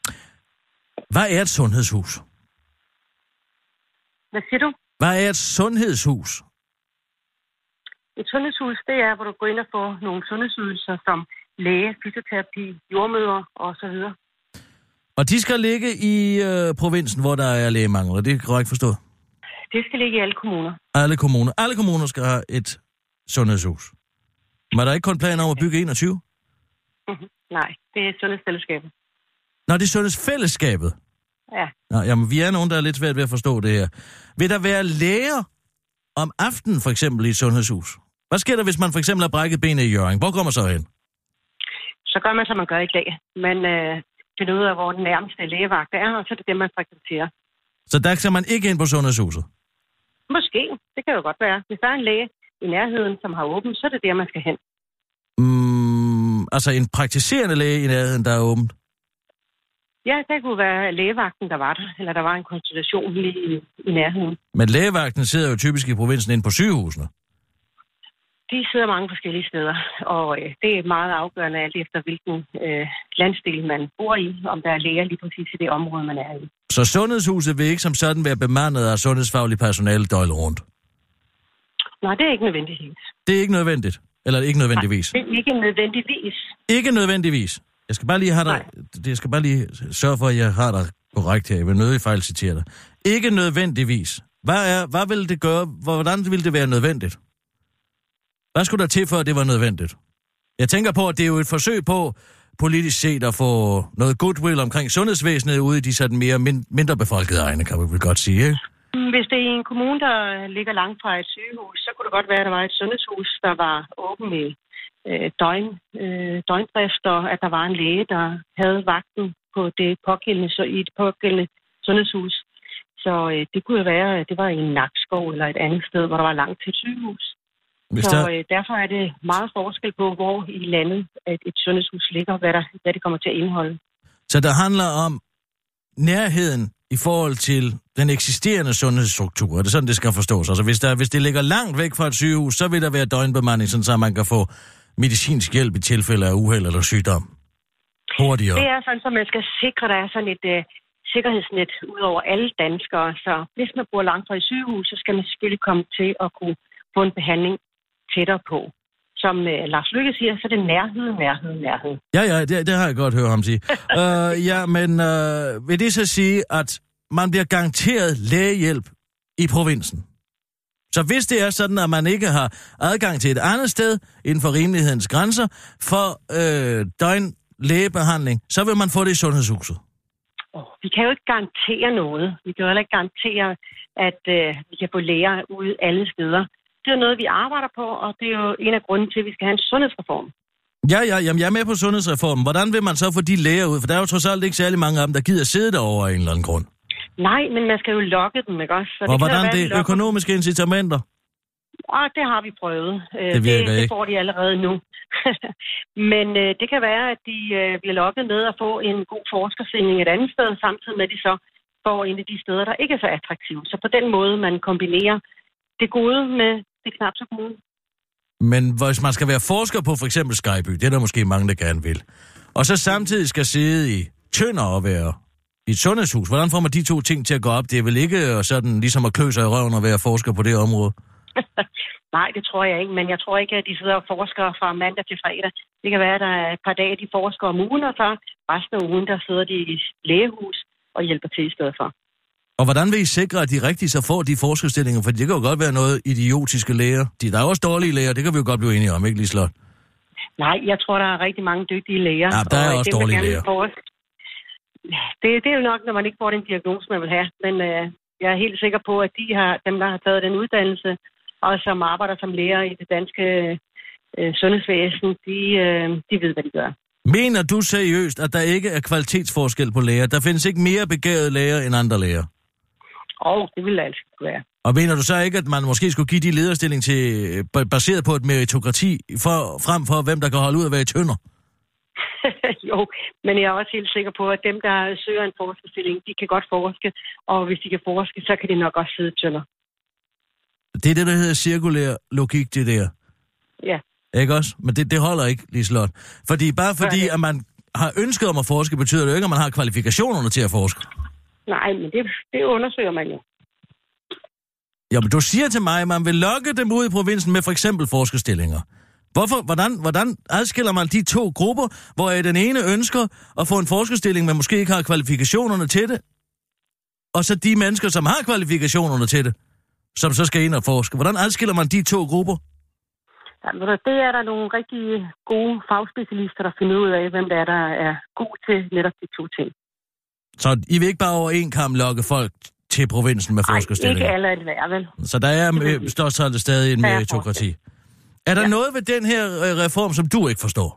Hvad er et sundhedshus? Hvad siger du? Hvad er et sundhedshus? Et sundhedshus, det er, hvor du går ind og får nogle sundhedsydelser som læge, fysioterapi, jordmøder og så videre. Og de skal ligge i øh, provinsen, hvor der er lægemangel. Er det korrekt forstået? Det skal ligge i alle kommuner. Alle kommuner. Alle kommuner skal have et sundhedshus. Men er der ikke kun planer om at bygge 21? Nej, det er sundhedsfællesskabet. Nå, det er sundhedsfællesskabet. Ja. Nå, jamen, vi er nogen, der er lidt svært ved at forstå det her. Vil der være læger om aftenen, for eksempel, i et sundhedshus? Hvad sker der, hvis man for eksempel har brækket benet i Jørgen? Hvor går man så hen? Så gør man, som man gør i dag. Man øh, finder ud af, hvor den nærmeste lægevagt er, og så er det det, man frekventerer. Så der skal man ikke ind på sundhedshuset? Måske. Det kan jo godt være. Hvis der er en læge i nærheden, som har åbent, så er det der, man skal hen. Mm, altså en praktiserende læge i nærheden, der er åbent? Ja, det kunne være lægevagten, der var der, eller der var en konsultation lige i, i nærheden. Men lægevagten sidder jo typisk i provinsen ind på sygehusene. De sidder mange forskellige steder, og øh, det er meget afgørende alt efter, hvilken øh, landsdel man bor i, om der er læger lige præcis i det område, man er i. Så sundhedshuset vil ikke som sådan være bemandet af sundhedsfaglig personale døgnet rundt? Nej, det er ikke nødvendigvis. Det er ikke nødvendigt? Eller ikke nødvendigvis? Det er ikke nødvendigvis. Ikke nødvendigvis. Jeg skal bare lige have dig, jeg skal bare lige sørge for, at jeg har dig korrekt her. Jeg vil nødig fejl citere dig. Ikke nødvendigvis. Hvad, er, hvad vil det gøre? Hvordan ville det være nødvendigt? Hvad skulle der til, for at det var nødvendigt? Jeg tænker på, at det er jo et forsøg på politisk set at få noget goodwill omkring sundhedsvæsenet ude i de sådan mere min, mindre befolkede egne, kan vi vel godt sige, ikke? Hvis det er en kommune, der ligger langt fra et sygehus, så kunne det godt være, at der var et sundhedshus, der var åben i øh, døgn, øh, døgndrift, og at der var en læge, der havde vagten på det pågældende, så i det pågældende sundhedshus. Så øh, det kunne jo være, at det var i en nakskov eller et andet sted, hvor der var langt til et sygehus. Hvis så der, øh, derfor er det meget forskel på, hvor i landet at et sundhedshus ligger, hvad, der, hvad det kommer til at indeholde. så der handler om nærheden i forhold til den eksisterende sundhedsstruktur. Er det sådan, det skal forstås? Altså, hvis, der, hvis det ligger langt væk fra et sygehus, så vil der være døgnbemanding, sådan så man kan få medicinsk hjælp i tilfælde af uheld eller sygdom. Hurtigere. Det er sådan, at man skal sikre, at der er sådan et uh, sikkerhedsnet ud over alle danskere. Så hvis man bor langt fra et sygehus, så skal man selvfølgelig komme til at kunne få en behandling tættere på. Som uh, Lars Lykke siger, så er det nærhed, nærhed, nærhed. Ja, ja, det, det har jeg godt hørt ham sige. uh, ja, men uh, vil det så sige, at man bliver garanteret lægehjælp i provinsen? Så hvis det er sådan, at man ikke har adgang til et andet sted inden for rimelighedens grænser for øh, døgn lægebehandling, så vil man få det i sundhedshuset. Oh, vi kan jo ikke garantere noget. Vi kan jo heller ikke garantere, at uh, vi kan få læger ud alle steder. Det er noget, vi arbejder på, og det er jo en af grunden til, at vi skal have en sundhedsreform. Ja, ja, jamen, jeg er med på sundhedsreformen. Hvordan vil man så få de læger ud? For der er jo trods alt ikke særlig mange af dem, der gider sidde derovre af en eller anden grund. Nej, men man skal jo lokke dem, ikke også? Så Og jo hvordan være, det økonomiske incitamenter? Ah, det har vi prøvet. Øh, Det virker det, ikke. Det får de allerede nu. Men øh, det kan være, at de øh, bliver lokket med at få en god forskerstilling et andet sted, samtidig med at de så får en af de steder, der ikke er så attraktive. Så på den måde, man kombinerer det gode med det knap så gode. Men hvis man skal være forsker på for eksempel Skyby, det er der måske mange, der gerne vil, og så samtidig skal sidde i tønder og være i et sundhedshus, hvordan får man de to ting til at gå op? Det er vel ikke øh, sådan ligesom at klø sig i røven og være forsker på det område? Nej, det tror jeg ikke, men jeg tror ikke, at de sidder og forsker fra mandag til fredag. Det kan være, at der er et par dage, de forsker om ugen, og så resten af ugen, der sidder de i lægehus og hjælper til i stedet for. Og hvordan vil I sikre, at de rigtige så får de forskerstillinger? For det kan jo godt være noget idiotiske læger. De, der er også dårlige læger, det kan vi jo godt blive enige om, ikke Lislot? Nej, jeg tror, der er rigtig mange dygtige læger. Ja, der er og også dem, dårlige læger. forske- Det, det er jo nok, når man ikke får den diagnose, man vil have. Men øh, jeg er helt sikker på, at de har, dem, der har taget den uddannelse, og som arbejder som læger i det danske øh, sundhedsvæsen, de, øh, de ved, hvad de gør. Mener du seriøst, at der ikke er kvalitetsforskel på læger? Der findes ikke mere begavede læger end andre læger? Og det vil altså være. Og mener du så ikke, at man måske skulle give de lederstilling til, øh, baseret på et meritokrati, for, frem for hvem der kan holde ud at være i tønder? jo, men jeg er også helt sikker på, at dem, der søger en forskerstilling, de kan godt forske, og hvis de kan forske, så kan de nok også sidde tønder. Det er det, der hedder cirkulær logik, det der. Ja. Ikke også? Men det, det holder ikke, Liselot. Fordi bare fordi, at man har ønsket om at forske, betyder det jo ikke, at man har kvalifikationerne til at forske. Nej, men det, det undersøger man jo. Jamen, du siger til mig, at man vil lokke dem ud i provinsen med for eksempel forskerstillinger. Hvorfor, hvordan, hvordan adskiller man de to grupper, hvor den ene ønsker at få en forskerstilling, men måske ikke har kvalifikationerne til det, og så de mennesker, som har kvalifikationerne til det, som så skal ind og forske. Hvordan adskiller man de to grupper? Ja, du, det er der nogle rigtig gode fagspecialister, der finder ud af, hvem der er, der er god til netop de to ting. Så I vil ikke bare over en kamp lokke folk til provinsen med Nej, ikke forskerstillinger? alle er det værd, vel? Så der er øh, størst stadig en er meritokrati. Er der Ja. noget ved den her øh, reform, som du ikke forstår?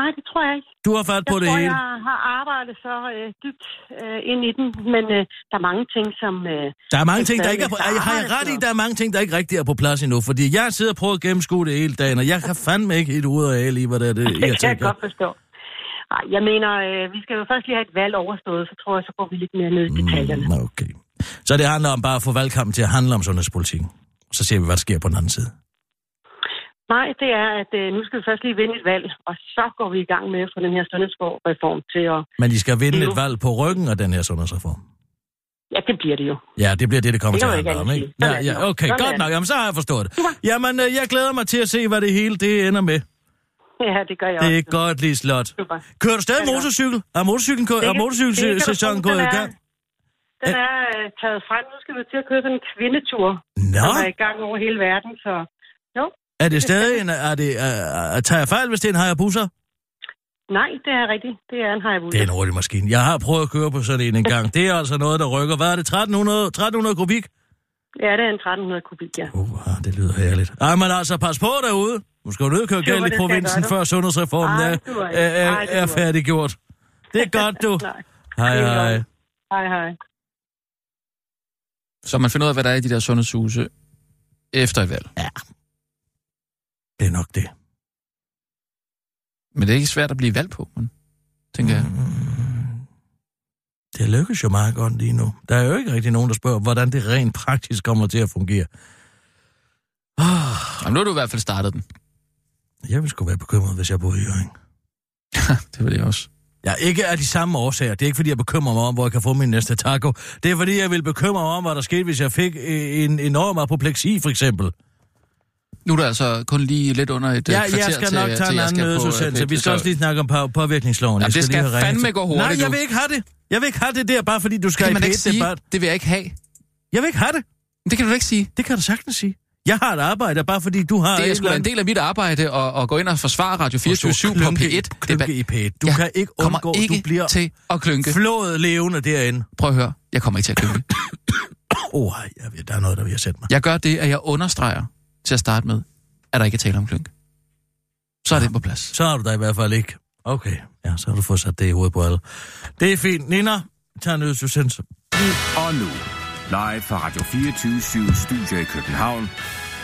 Nej, det tror jeg ikke. Du har fat på jeg det tror, hele. jeg har arbejdet så øh, dybt øh, ind i den, men øh, der er mange ting, som... Øh, Der er mange ting, der ikke er på... Har jeg ret i, der er mange ting, der ikke rigtig er på plads endnu? Fordi jeg sidder og prøver at gennemskue det hele dagen, og jeg kan fandme ikke helt ud af i, hvad det er, det det jeg kan jeg tænker. godt forstå. Ej, jeg mener, øh, vi skal jo først lige have et valg overstået, så tror jeg, så går vi lidt mere ned i detaljerne. Mm, okay. Så det handler om bare at få valgkampen til at handle om sundhedspolitikken. Så ser vi, hvad der sker på den anden side. Nej, det er, at øh, nu skal vi først lige vinde et valg, og så går vi i gang med at få den her sundhedsreform til at... Men de skal vinde et valg på ryggen af den her sundhedsreform. Ja, det bliver det jo. Ja, det bliver det, det kommer Det til at handle om, ikke Ja, ja, okay. Sådan godt nok. Jamen, så har jeg forstået det. Jamen, øh, jeg glæder mig til at se, hvad det hele det ender med. Ja, det gør jeg Det er også. godt, lige slot. Super. Kører du stadig er motorcykel? Er motorcyklen Det er motorcykelsæsonen gået i gang? Er- Den er øh, taget frem. Nu skal vi til at køre sådan en kvindetur, Nå, som er i gang over hele verden, så... Jo, er det stadig en... Er det, uh, tager jeg fejl, hvis det er en Hayabusa? nej, det er rigtigt. Det er en Hayabusa. Det er en hurtig maskine. Jeg har prøvet at køre på sådan en en gang. Det er altså noget, der rykker. Hvad er det? 1300, 1300 kubik? Ja, det er en 1300 kubik, ja. Uh, det lyder herligt. Ej, men altså, pas på derude. Nu skal du ikke køre galt i provinsen, før sundhedsreformen Ej, er, er, er, er færdiggjort. Det er godt, du. Hej, er hej. Hej, hej. Så man finder ud af, hvad der er i de der sundhedshuse efter et valg. Det er nok det. Men det er ikke svært at blive valgt på, men, tænker jeg. Det lykkes jo meget godt lige nu. Der er jo ikke rigtig nogen, der spørger, hvordan det rent praktisk kommer til at fungere. Oh, Jamen, nu har du i hvert fald startet den. jeg ville sgu være bekymret, hvis jeg boede i Jørgen. det vil jeg også. Ja, ikke af de samme årsager. Det er ikke, fordi jeg bekymrer mig om, hvor jeg kan få min næste taco. Det er, fordi jeg vil bekymre mig om, hvad der skete, hvis jeg fik øh, en enorm apopleksi, for eksempel. Nu er der altså kun lige lidt under et øh, Ja, kvarter jeg skal til, nok tage til en anden skal på, øh. Vi skal så- også lige snakke om på- påvirkningsloven. Jamen, det skal ringet fandme gå hurtigt, Nej, jeg vil ikke have det. Jeg vil ikke have det der, bare fordi du skal kan man ikke P1 sige, debat. det vil jeg ikke have. Jeg vil ikke have det. Det kan du ikke sige. Det kan du sagtens sige. Jeg har et arbejde, bare fordi du har Det er sgu da en del af mit arbejde at, at gå ind og forsvare Radio 24 på P1. Det Klynke i P1. Du Jeg kan ikke kommer undgå, ikke du bliver til at klynke. flået levende derinde. Prøv at høre, jeg kommer ikke til at klynke. Åh, oh, jeg ved, der er noget, der vil jeg sætte mig. Jeg gør det, at jeg understreger til at starte med, at der ikke er tale om klynke. Så er det på plads. Så har du da i hvert fald ikke. Okay, ja, så har du fået sat det i hovedet på alle. Det er fint. Nina, tag en nødsudsendelse. Og nu, live fra Radio 24 Studio i København.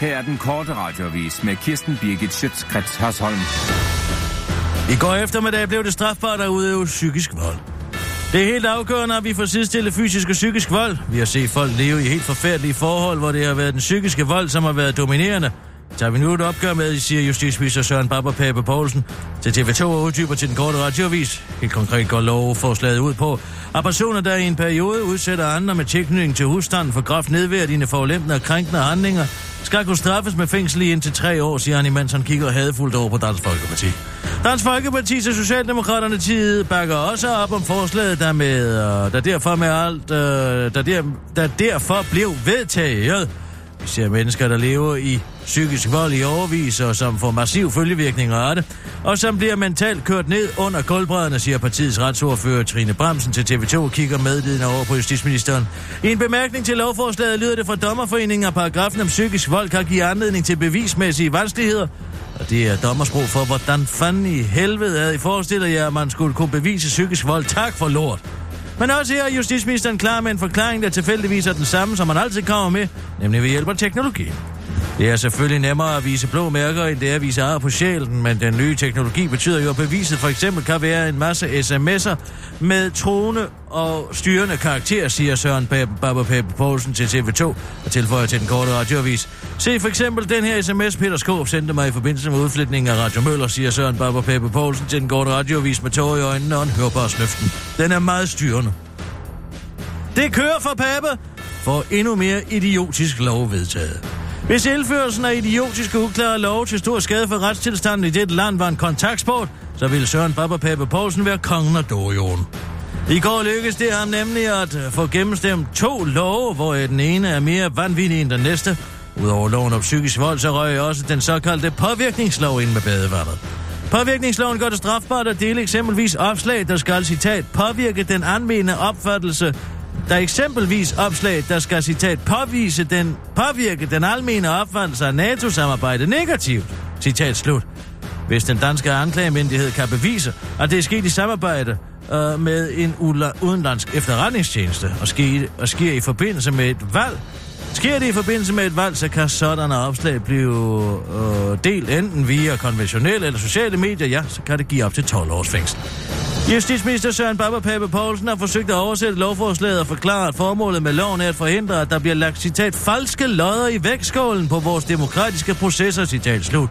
Her er den korte radiovis med Kirsten Birgit Schøtzgrads Hasholm. I går eftermiddag blev det strafbart at udøve psykisk vold. Det er helt afgørende, at vi får sidestillet fysisk og psykisk vold. Vi har set folk leve i helt forfærdelige forhold, hvor det har været den psykiske vold, som har været dominerende. Tager vi nu et opgør med, siger justitsminister Søren Barbara Pape Poulsen til TV2 og uddyber til den korte radiovis. Helt konkret går lovforslaget ud på, at personer, der i en periode udsætter andre med tilknytning til husstanden for groft nedværdigende, forulæmpende og krænkende handlinger, skal kunne straffes med fængsel i indtil tre år, siger han, imens han kigger hadefuldt over på Dansk Folkeparti. Dansk Folkeparti og Socialdemokraterne tid bakker også op om forslaget, der, med, øh, der derfor med alt, øh, der, der, der derfor blev vedtaget. Vi ser mennesker, der lever i psykisk vold i overvis, og som får massiv følgevirkninger af det, og som bliver mentalt kørt ned under koldbrædderne, siger partiets retsordfører Trine Bremsen til TV2 og kigger medlidende over på justitsministeren. I en bemærkning til lovforslaget lyder det fra dommerforeningen, at paragrafen om psykisk vold kan give anledning til bevismæssige vanskeligheder, og det er dommersprog for, hvordan fanden i helvede havde I forestillet jer, at man skulle kunne bevise psykisk vold. Tak for lort. Men også her er justitsministeren klar med en forklaring, der tilfældigvis er den samme, som man altid kommer med, nemlig ved hjælp af teknologi. Det er selvfølgelig nemmere at vise blå mærker, end det er at vise ar på sjælen, men den nye teknologi betyder jo, at beviset for eksempel kan være en masse sms'er med troende og styrende karakter, siger Søren Barbara Pape Poulsen til TV2 og tilføjer til den korte radioavis. Se for eksempel den her sms, Peter Skåb sendte mig i forbindelse med udflytningen af Radio Møller, siger Søren Barbara Pape Poulsen til den korte radioavis med tårer i øjnene og en hørbar snøften. Den er meget styrende. Det kører for Pape for endnu mere idiotisk lov vedtaget. Hvis indførelsen af idiotiske uklare lov til stor skade for retstilstanden i dette land var en kontaktsport, så ville Søren Baba Pape Poulsen være kongen af Dorion. I går lykkedes det ham nemlig at øh, få gennemstemt to love, hvor den ene er mere vanvittig end den næste. Udover loven om psykisk vold, så røg også den såkaldte påvirkningslov ind med badevandet. Påvirkningsloven gør det strafbart at dele eksempelvis opslag, der skal, citat, påvirke den anvendende opfattelse der er eksempelvis opslag, der skal citat påvise den, påvirke den almene opfattelse af NATO-samarbejde negativt. Citat slut. Hvis den danske anklagemyndighed kan bevise, at det er sket i samarbejde øh, med en udenlandsk efterretningstjeneste og sker, og sker i forbindelse med et valg, Sker det i forbindelse med et valg, så kan sådanne opslag blive øh, delt enten via konventionelle eller sociale medier, ja, så kan det give op til 12 års fængsel. Justitsminister Søren Pape Poulsen har forsøgt at oversætte lovforslaget og forklare, at formålet med loven er at forhindre, at der bliver lagt, citat, falske lodder i vægtskålen på vores demokratiske processer, citat slut.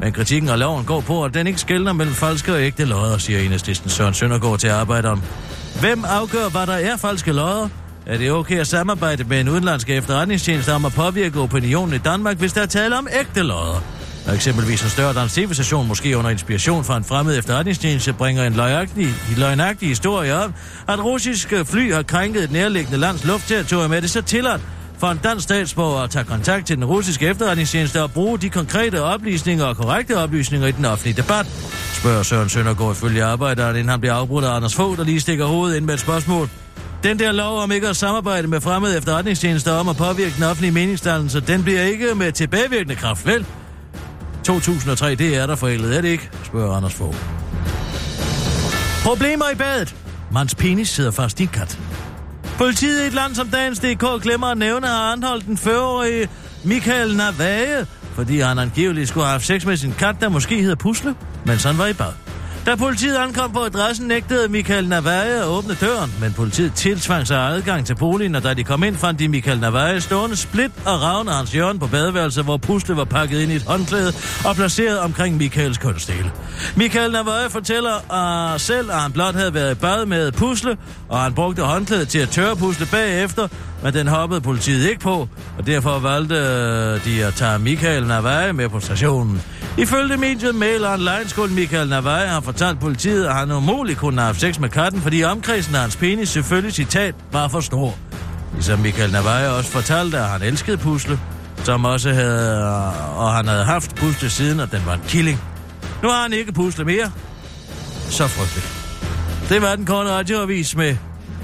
Men kritikken af loven går på, at den ikke skældner mellem falske og ægte lodder, siger enhedslisten Søren Søndergaard til arbejderen. Hvem afgør, hvad der er falske lodder? Er det okay at samarbejde med en udenlandsk efterretningstjeneste om at påvirke opinionen i Danmark, hvis der er tale om ægte lodder? Når eksempelvis en større dansk tv-station, måske under inspiration fra en fremmed efterretningstjeneste, bringer en løgnagtig, løgnagtig historie om, at russiske fly har krænket et nærliggende lands luftterritorium, er det så tilladt for en dansk statsborger at tage kontakt til den russiske efterretningstjeneste og bruge de konkrete oplysninger og korrekte oplysninger i den offentlige debat? Spørger Søren Søndergaard ifølge arbejderen, inden han bliver afbrudt af Anders Fogh, der lige stikker hovedet ind med et spørgsmål. Den der lov om ikke at samarbejde med fremmede efterretningstjenester om at påvirke den offentlige meningsdannelse, den bliver ikke med tilbagevirkende kraft, vel? 2003, det er der forældet, er det ikke? spørger Anders Fogh. Problemer i badet. Mans penis sidder fast i en kat. Politiet i et land som dagens DK glemmer at nævne, har anholdt den 40-årige Michael Navage, fordi han angiveligt skulle have haft sex med sin kat, der måske hedder Pusle, mens han var i bad. Da politiet ankom på adressen, nægtede Michael Navaje at åbne døren, men politiet tilsvang sig adgang til boligen, og da de kom ind, fandt de Michael Navaje stående split og ravne hans hjørne på badeværelset, hvor pusle var pakket ind i et håndklæde og placeret omkring Michaels kønsdele. Michael Navaje fortæller uh, selv, at han blot havde været i bad med pusle, og han brugte håndklædet til at tørre pusle bagefter, men den hoppede politiet ikke på, og derfor valgte øh, de at tage Michael Navage med på stationen. Ifølge mediet Mail Online skulle Michael Navage har fortalt politiet, at han umuligt kunne have haft sex med katten, fordi omkredsen af hans penis selvfølgelig, citat, var for stor. Ligesom Michael Navage også fortalte, at han elskede pusle, som også havde, og han havde haft pusle siden, og den var en killing. Nu har han ikke pusle mere. Så frygteligt. Det var den korte radioavis med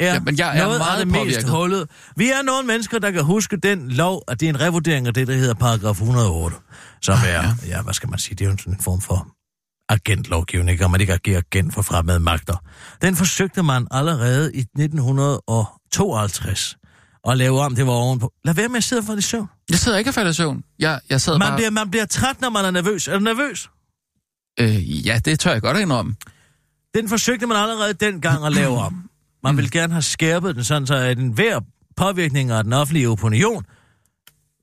er Jamen, jeg er noget meget af det påvirket. mest hullet. Vi er nogle mennesker, der kan huske den lov, at det er en revurdering af det, der hedder paragraf 108, som Ah, er, ja, hvad skal man sige, det er jo sådan en form for agentlovgivning, og man ikke agerer agent for fremmede magter. Den forsøgte man allerede i 1952 at lave om, det var ovenpå. Lad være med at sidde for det søvn. Jeg sidder ikke og falder i søvn. Jeg, jeg sad Man bare... bliver, man bliver træt, når man er nervøs. Er du nervøs? Øh, ja, det tør jeg godt indrømme. Den forsøgte man allerede dengang at lave om. Man ville gerne have skærpet den, sådan så at enhver påvirkning af den offentlige opinion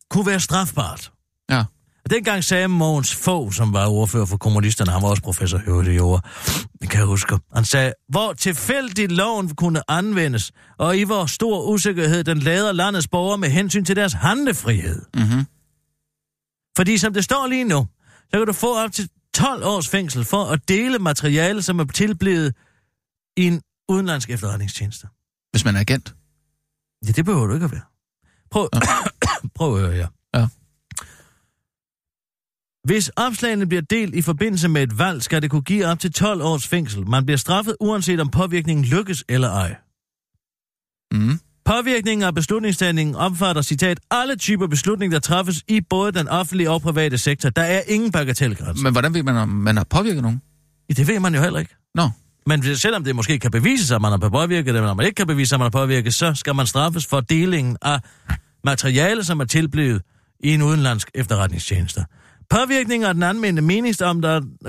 kunne være strafbart. Ja. Og dengang sagde Mogens Fogh, som var ordfører for kommunisterne, han var også professor i i år, kan jeg huske, han sagde, hvor tilfældigt loven kunne anvendes, og i hvor stor usikkerhed den lader landets borgere med hensyn til deres handlefrihed. Mm-hmm. Fordi som det står lige nu, så kan du få op til 12 års fængsel for at dele materiale, som er tilblevet i en udenlandsk efterretningstjeneste. Hvis man er agent. Ja, det behøver du ikke at være. Prøv, prøv at høre her. Ja. Hvis opslagene bliver delt i forbindelse med et valg, skal det kunne give op til 12 års fængsel. Man bliver straffet uanset om påvirkningen lykkes eller ej. Mm. Påvirkningen af beslutningstagningen omfatter, citat, alle typer beslutninger, der træffes i både den offentlige og private sektor. Der er ingen bagatelgrænse. Men hvordan ved man, om man har påvirket nogen? Ja, det ved man jo heller ikke. Nå. Men selvom det måske kan bevise sig, at man har påvirket det, men når man ikke kan bevise sig, at man har påvirket, så skal man straffes for delingen af materiale, som er tilblevet i en udenlandsk efterretningstjeneste. Påvirkning af den anmeldte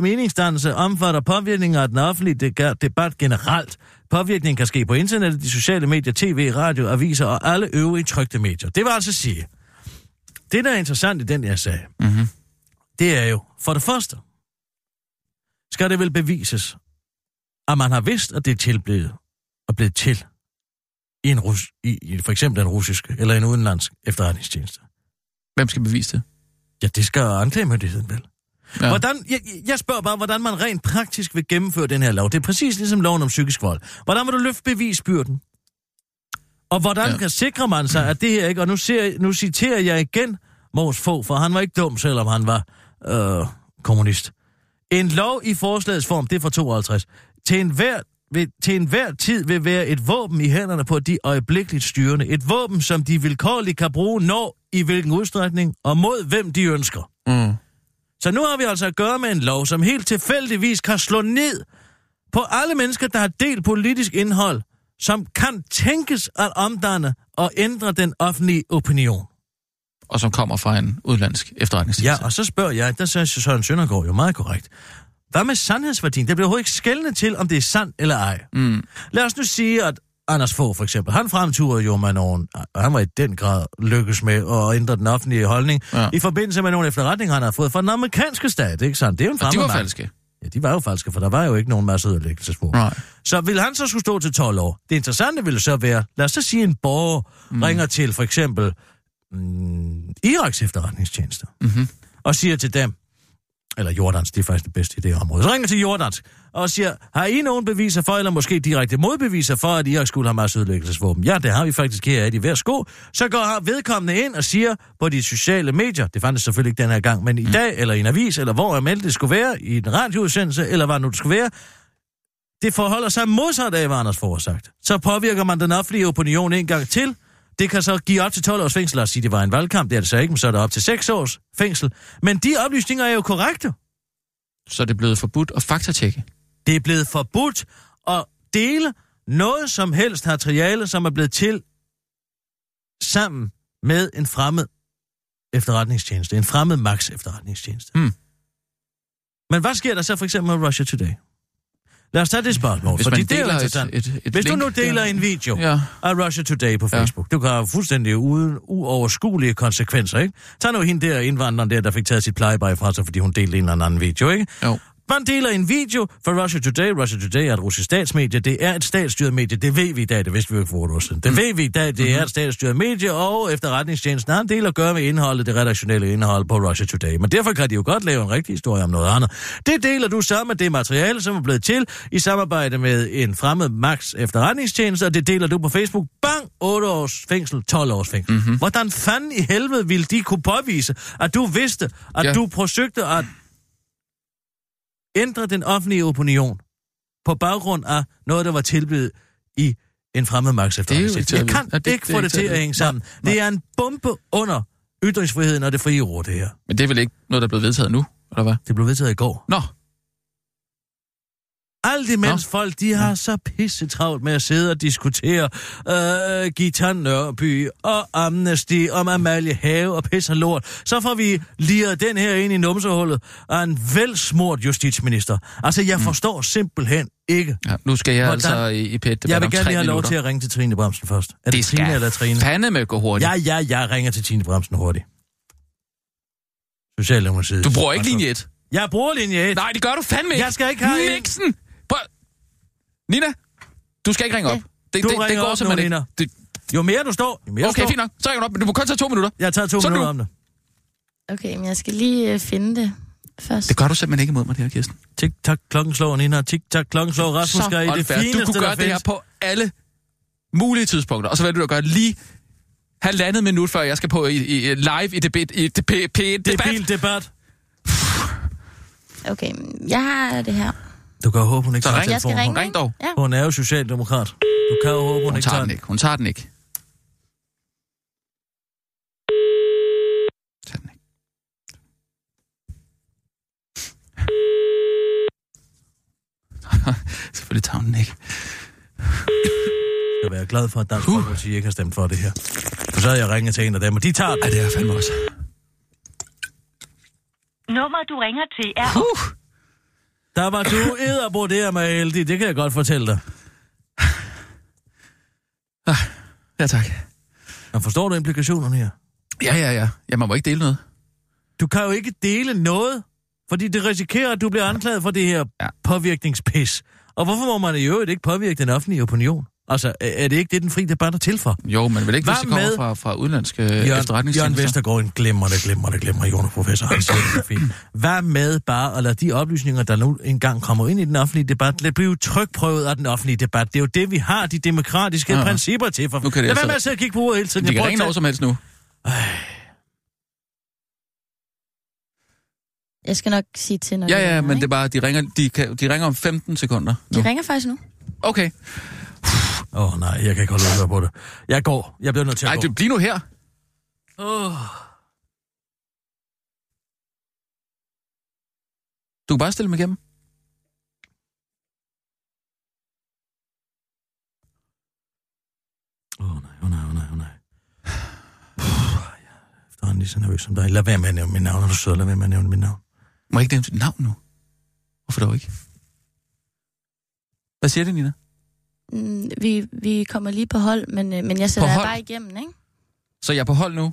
meningsdannelse omfatter påvirkning af den offentlige de- debat generelt. Påvirkning kan ske på internettet, de sociale medier, tv, radio, aviser og alle øvrige trygte medier. Det vil altså sige, det der er interessant i den her sag, Mm-hmm. det er jo, for det første, skal det vel bevises, at man har vidst, at det er tilblevet og blevet til i, en rus, i, i for eksempel en russisk eller en udenlandsk efterretningstjeneste. Hvem skal bevise det? Ja, det skal anklagemyndigheden vel. Ja. Hvordan, jeg, jeg spørger bare, hvordan man rent praktisk vil gennemføre den her lov. Det er præcis ligesom loven om psykisk vold. Hvordan vil du løfte bevisbyrden? Og hvordan Ja. kan sikre man sig, at det her ikke... Og nu, ser, nu citerer jeg igen Mås Fogh, for han var ikke dum, selvom han var øh, kommunist. En lov i forslagets form, det er fra 52, til enhver, vil, til enhver tid vil være et våben i hænderne på de øjeblikkeligt styrende. Et våben, som de vilkårligt kan bruge, når, i hvilken udstrækning, og mod hvem de ønsker. Mm. Så nu har vi altså at gøre med en lov, som helt tilfældigvis kan slå ned på alle mennesker, der har delt politisk indhold, som kan tænkes at omdanne og ændre den offentlige opinion. Og som kommer fra en udlandsk Ja, efterretningstjeneste. og så spørger jeg, der siger Søren Søndergaard jo meget korrekt. Hvad med sandhedsværdien? Det bliver overhovedet ikke skældende til, om det er sandt eller ej. Mm. Lad os nu sige, at Anders Fogh for eksempel, han fremturede jo med nogen, og han var i den grad lykkes med at ændre den offentlige holdning, Ja. i forbindelse med nogle efterretninger, han har fået fra den amerikanske stat, ikke sandt? Det er jo en Og de fremmed var falske. Ja, de var jo falske, for der var jo ikke nogen masse ødelæggelsesspor. Nej. Så vil han så skulle stå til 12 år? Det interessante ville så være, lad os så sige, en borger mm. ringer til for eksempel mm, Iraks efterretningstjenester, Mhm. og siger til dem, eller Jordans, det er faktisk det bedste i det område, så ringer til Jordans og siger, har I nogen beviser for, eller måske direkte modbeviser for, at Irak skulle have masseødelæggelsesvåben? Ja, det har vi faktisk her i hver sko. Så går vedkommende ind og siger på de sociale medier, det fandt selvfølgelig ikke den her gang, men i dag, eller i en avis, eller hvor er det skulle være, i en radioudsendelse, eller hvad nu det skulle være, det forholder sig modsat af, hvad Anders Fogh sagt. Så påvirker man den offentlige opinion en gang til. Det kan så give op til 12 års fængsel, lad os sige, det var en valgkamp, det er det så ikke, men så er det op til 6 års fængsel. Men de oplysninger er jo korrekte. Så er det blevet forbudt at faktatjekke. Det er blevet forbudt at dele noget som helst materiale, som er blevet til sammen med en fremmed efterretningstjeneste. En fremmed max efterretningstjeneste. Hmm. Men hvad sker der så for eksempel med Russia Today? Lad os tage det spørgsmål, Hvis fordi det er et, et, et Hvis du nu deler der- en video Ja. af Russia Today på Ja. Facebook, du kan have fuldstændig uden uoverskuelige konsekvenser, ikke? Tag nu hende der indvandreren der, der fik taget sit plejebej fra sig, fordi hun delte en eller anden video, ikke? Jo. Man deler en video fra Russia Today. Russia Today er et russisk statsmedie. Det er et statsstyret medie. Det ved vi i dag. Det vidste vi jo ikke for år siden. Det ved vi i dag. Det er et statsstyret medie, og efterretningstjenesten har en del at gøre med indholdet, det redaktionelle indhold på Russia Today. Men derfor kan de jo godt lave en rigtig historie om noget andet. Det deler du sammen med det materiale, som er blevet til i samarbejde med en fremmed Max efterretningstjeneste, og det deler du på Facebook. Bang! 8 års fængsel, 12 års fængsel. Mm-hmm. Hvordan fanden i helvede ville de kunne påvise, at du vidste, at ja. du forsøgte at ændre den offentlige opinion på baggrund af noget, der var tilbydet i en fremmed magt Det jo ikke til Jeg kan. Ja, det- ikke det få ikke det til at hænge sammen. Nej, Det er en bombe under ytringsfriheden og det frie ord, det her. Men det er vel ikke noget, der er blevet vedtaget nu, eller hvad? Det blev vedtaget i går. Nå, Alt imens Nå. folk, de har så pisse travlt med at sidde og diskutere øh, Gita Nørby og Amnesty om Amalie Have og pisse og lort, så får vi liret den her ind i numsehullet af en velsmurt justitsminister. Altså, jeg forstår simpelthen ikke. ja, nu skal jeg Hvordan? altså i, i debat Jeg vil gerne lige have lov minutter. til at ringe til Trine Bremsen først. Er det, Det Trine skal eller Trine? fandeme gå hurtigt. Ja, ja, jeg ringer til Trine Bremsen hurtigt. Socialdemokratiet. Du bruger ikke linje 1. Jeg bruger linje 1. Nej, det gør du fandme ikke. Jeg skal ikke have. Nixon! Nina, du skal ikke ringe op. Det, Du det, det ringer går op nu, simpelthen Nina. ikke. Det, Jo mere du står, jo mere du okay, står. fint nok. Så ringer du op, men du må kun tage to minutter. Jeg tager to Så minutter nu. om det. Okay, men jeg skal lige øh, finde det først. Det gør du simpelthen ikke imod mig, det her, Kirsten. Tik-tak, klokken slår, Nina. Tik-tak, klokken slår. Rasmus skal i det fineste, Du kunne gøre det her på alle mulige tidspunkter, og så vil du gøre det lige halvandet minut, før jeg skal på i, i, live i debat. I det, Det er debat. bildebat. Okay, jeg har det her. Du kan jo håbe, hun ikke Så tager ring. Jeg skal telefonen. ringe, Ring dog. Ja. Hun er jo socialdemokrat. Du kan jo håbe, hun, Hun ikke tager den ikke. Hun tager den ikke. Tager den ikke. Selvfølgelig tager hun den ikke. Jeg skal være glad for, at Dansk Uh. Folkeparti ikke har stemt for det her. For så havde jeg ringet til en af dem, og de tager den. Ej, det er jeg fandme også. Nummer, du ringer til, er... Uh. Der var du edderbo der med heldig, det kan jeg godt fortælle dig. Ja, tak. Men forstår du implikationerne her? Ja, ja, ja. Ja, man må ikke dele noget. Du kan jo ikke dele noget, fordi det risikerer, at du bliver anklaget for det her ja. påvirkningspis. Og hvorfor må man i øvrigt ikke påvirke den offentlige opinion? Altså, er det ikke det, den frie debat er til for? Jo, men vel ikke, Hvad hvis det kommer med- fra, fra udenlandske Jørgen, Jørgen efterretningstjenester. Vestergaard, en glemrende, glemrende, glemrende jordprofessor, han siger det så fint. Hvad med bare at lade de oplysninger, der nu engang kommer ind i den offentlige debat, lade blive trykprøvet af den offentlige debat? Det er jo det, vi har de demokratiske Ja. ja. principper til. For... Nu kan det Lad altså- være med at sidde og kigge på uret hele tiden. De kan ringe når som helst nu. Jeg skal nok sige til, når Ja, ja, men det er bare, de ringer, de, kan, de ringer om 15 sekunder nu. De ringer faktisk nu. Okay. Åh oh, nej, jeg kan ikke holde ud på det. Jeg går. Jeg bliver nødt til at Nej, gå. du, bliv nu her. Åh. Du kan bare stille mig igennem. Åh oh, nej, åh oh, nej, åh oh, nej, åh oh, nej. Puh, jeg er efterhånden lige så nervøs som dig. Lad være med at nævne mit navn, når du sidder. Lad være med at nævne mit navn. Må jeg ikke nævne dit navn nu? Hvorfor dog ikke? Hvad siger det, Nina? Mm, vi, vi kommer lige på hold, men, øh, men jeg sætter bare igennem, ikke? Så jeg er på hold nu?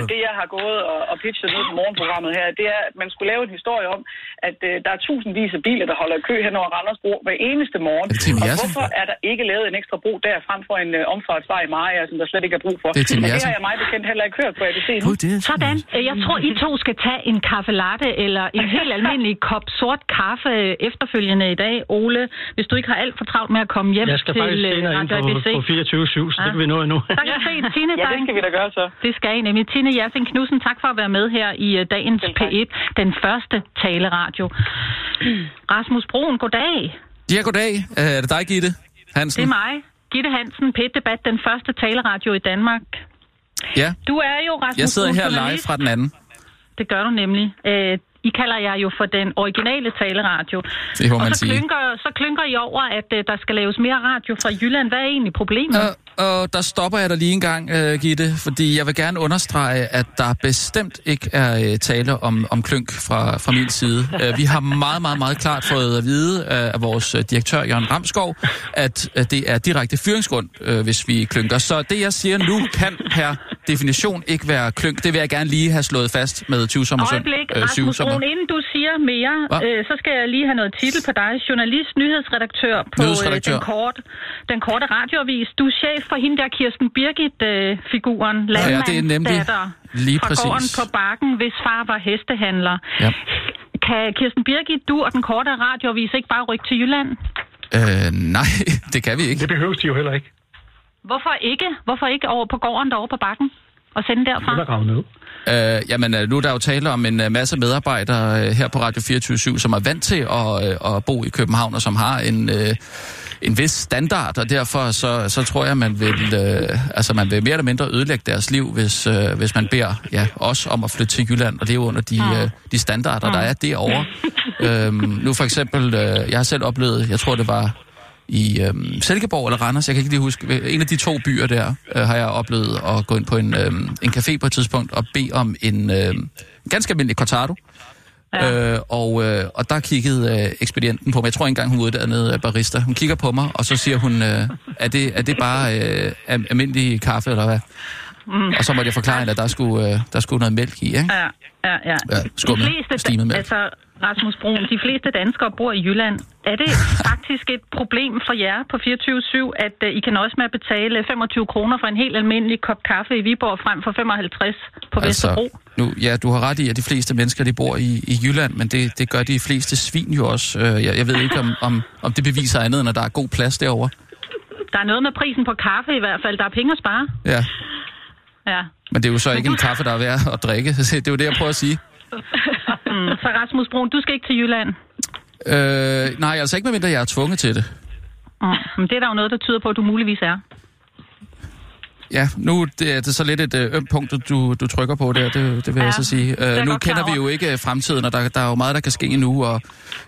At det, jeg har gået og, og pitchet ned på morgenprogrammet her, det er, at man skulle lave en historie om, at uh, der er tusindvis af biler, der holder i kø hen over Randers Bro hver eneste morgen. Er det Tim og hvorfor er der ikke lavet en ekstra bro der frem for en uh, omfartsvej i Maja, som der slet ikke er brug for? Det er Tim og det har jeg mig bekendt heller ikke hørt på ABC nu. Er Sådan. Øh, Jeg tror, I to skal tage en kaffe latte eller en helt almindelig kop sort kaffe efterfølgende i dag. Ole, hvis du ikke har alt for travlt med at komme hjem Jeg skal til faktisk øh, senere ind på, ABC. på 24-7, så det kan vi nå endnu. Der kan jeg se, Tine, Ja, det er skal vi da gøre så. Det skal I nemlig. Tine Jersing Knudsen, tak for at være med her i uh, dagens Selv tak. P1, den første taleradio. Rasmus Broen, goddag. Ja, goddag. Øh, Er det dig, Gitte Hansen? Det er mig. Gitte Hansen, P1-debat, den første taleradio i Danmark. Ja, Du er jo Rasmus jeg sidder Broen, her live fra den anden. Det gør du nemlig. Øh, I kalder jer jo for den originale taleradio. Det må og man så sige. klynker, så klynker I over, at uh, der skal laves mere radio fra Jylland. Hvad er egentlig problemet? Og, og der stopper jeg dig lige en gang, uh, Gitte, fordi jeg vil gerne understrege, at der bestemt ikke er uh, tale om, om klynk fra, fra min side. Uh, vi har meget, meget, meget klart fået at vide uh, af vores uh, direktør, Jørgen Ramskov, at uh, det er direkte fyringsgrund, uh, hvis vi klynker. Så det, jeg siger nu, kan per definition ikke være klynk. Det vil jeg gerne lige have slået fast med 20 sommer Øjeblik, Rasmus Broen, inden du siger mere, øh, så skal jeg lige have noget titel på dig. Journalist, nyhedsredaktør på Nyhedsredaktør. Øh, den, kort, den korte radioavis. Du er chef for hende der Kirsten Birgit-figuren, øh, Ja, det er nemlig landmandsdatter lige fra præcis. gården på Bakken, hvis far var hestehandler. Ja. Kan Kirsten Birgit, du og den korte radioavis ikke bare rykke til Jylland? Øh, nej, det kan vi ikke. Det behøves de jo heller ikke. Hvorfor ikke? Hvorfor ikke over på gården derovre på Bakken? Og sende derfra? Det er gravet ned. Øh, jamen, øh, nu er der jo tale om en øh, masse medarbejdere øh, her på Radio 24 som er vant til at, at bo i København, og som har en, en vis standard, og derfor så, så tror jeg, man vil, øh, altså, man vil mere eller mindre ødelægge deres liv, hvis, øh, hvis man beder ja, os om at flytte til Jylland og leve under de, øh, de standarder, der er derovre. øhm, nu for eksempel, øh, jeg har selv oplevet, jeg tror det var i øhm, Silkeborg eller Randers, jeg kan ikke lige huske, en af de to byer der, øh, har jeg oplevet at gå ind på en, øhm, en café på et tidspunkt og bede om en øhm, ganske almindelig cortado. Ja. Øh, og, øh, og der kiggede øh, ekspedienten på mig. Jeg tror ikke engang, hun er uddannet øh, barista. Hun kigger på mig, og så siger hun, øh, er, det, er det bare øh, almindelig kaffe, eller hvad? Mm. Og så måtte jeg forklare hende, at der skulle, øh, der skulle noget mælk i, ikke? Ja, ja, ja. Ja, skummet, stimet mælk. altså, Rasmus Broen, de fleste danskere bor i Jylland. Er det faktisk et problem for jer på 24-7, at uh, I kan også med at betale 25 kroner for en helt almindelig kop kaffe i Viborg frem for 55 på Vesterbro? nu, ja, du har ret i, at de fleste mennesker, de bor i, i Jylland, men det, det gør de fleste svin jo også. Øh, jeg, jeg ved ikke, om, om, om det beviser andet, end at der er god plads derovre. Der er noget med prisen på kaffe i hvert fald. Der er penge at spare. Ja, Ja. men det er jo så ikke en kaffe, der er værd at drikke. Det er jo det, jeg prøver at sige. Mm. Så Rasmus Broen, du skal ikke til Jylland. Øh, nej, altså ikke medmindre jeg er tvunget til det. Mm. Men det er der jo noget, der tyder på, at du muligvis er. Ja, nu det er det så lidt et øh, ømt punkt, du, du trykker på der, det, det vil ja, jeg så sige. Øh, nu kender vi jo ikke øh, fremtiden, og der, der er jo meget, der kan ske endnu, og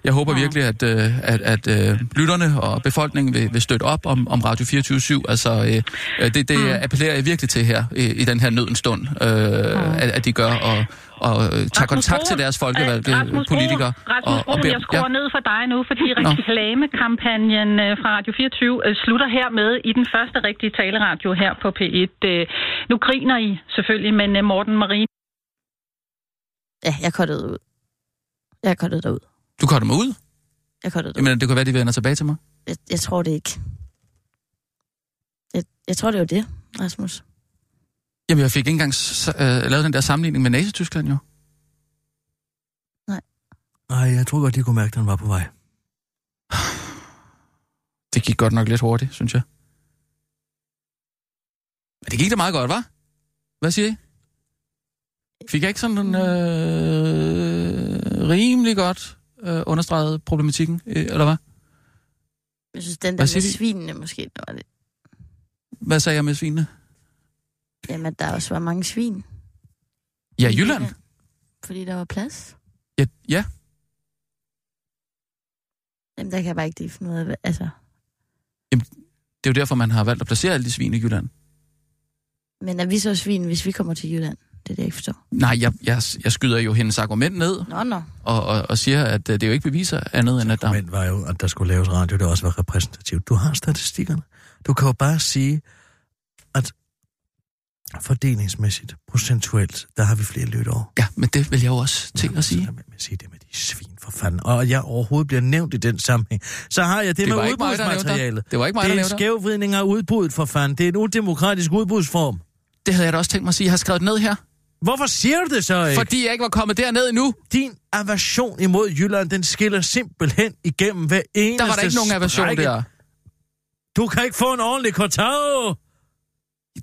jeg håber Mm. virkelig, at, øh, at, at øh, lytterne og befolkningen vil, vil støtte op om, om Radio 24 Altså, øh, det, det Mm. appellerer jeg virkelig til her i, i den her nødens stund, øh, at, at de gør, og, og øh, tager Rasmus kontakt til Broen, deres folkevalgte øh, Rasmus politikere. Rasmus og, Broen, beder- jeg skruer ned for dig nu, fordi reklamekampagnen øh, fra Radio 24 øh, slutter hermed i den første rigtige taleradio her på P1. Øh, Nu griner I selvfølgelig, men øh, Morten Marie... Ja, jeg kottede ud. Jeg kottede dig ud. Du korter mig ud? Jeg kottede dig ud. Jamen, det kunne være, de vender tilbage til mig. Jeg, jeg tror det ikke. Jeg, jeg tror, det var det, Rasmus. Jamen, jeg fik ikke engang øh, lavet den der sammenligning med Nazi-Tyskland, jo. Nej, jeg tror godt, de kunne mærke, at den var på vej. Det gik godt nok lidt hurtigt, synes jeg. Men det gik da meget godt, var? Hvad siger I? Fik jeg ikke sådan en øh, rimelig godt øh, understreget problematikken, øh, eller hvad? Jeg synes, den der Hvad med svinene måske, det var lidt... Hvad sagde jeg med svinene? Jamen, at der også var mange svin. Ja, Jylland. Fordi der var plads. Ja, ja. Jamen, der kan jeg bare ikke lige finde ud af, altså... Det er jo derfor, man har valgt at placere alle de svin i Jylland. Men er vi så svin, hvis vi kommer til Jylland? Det er det, jeg ikke forstår. Nej, jeg, jeg, jeg skyder jo hendes argument ned Nå, nå. og, og, og siger, at øh, det jo ikke beviser andet, end at der... Men var jo, at der skulle laves radio, det også var repræsentativt. Du har statistikkerne. Du kan jo bare sige, at fordelingsmæssigt, procentuelt, der har vi flere lyttere. Ja, men det vil jeg jo også til at sige. Så lad med at sige det med de svin for fanden. Og jeg overhovedet bliver nævnt i den sammenhæng. Så har jeg det, Det med udbudsmaterialet. Det var ikke mig, det der er en skævvridning af udbuddet for fanden. Det er en udemokratisk udbudsform. Det havde jeg da også tænkt mig at sige. Jeg har skrevet det ned her. Hvorfor siger du det så ikke? Fordi jeg ikke var kommet derned endnu. Din aversion imod Jylland, den skiller simpelthen igennem hver eneste Der var der ikke nogen aversion der. Du kan ikke få en ordentlig kortag.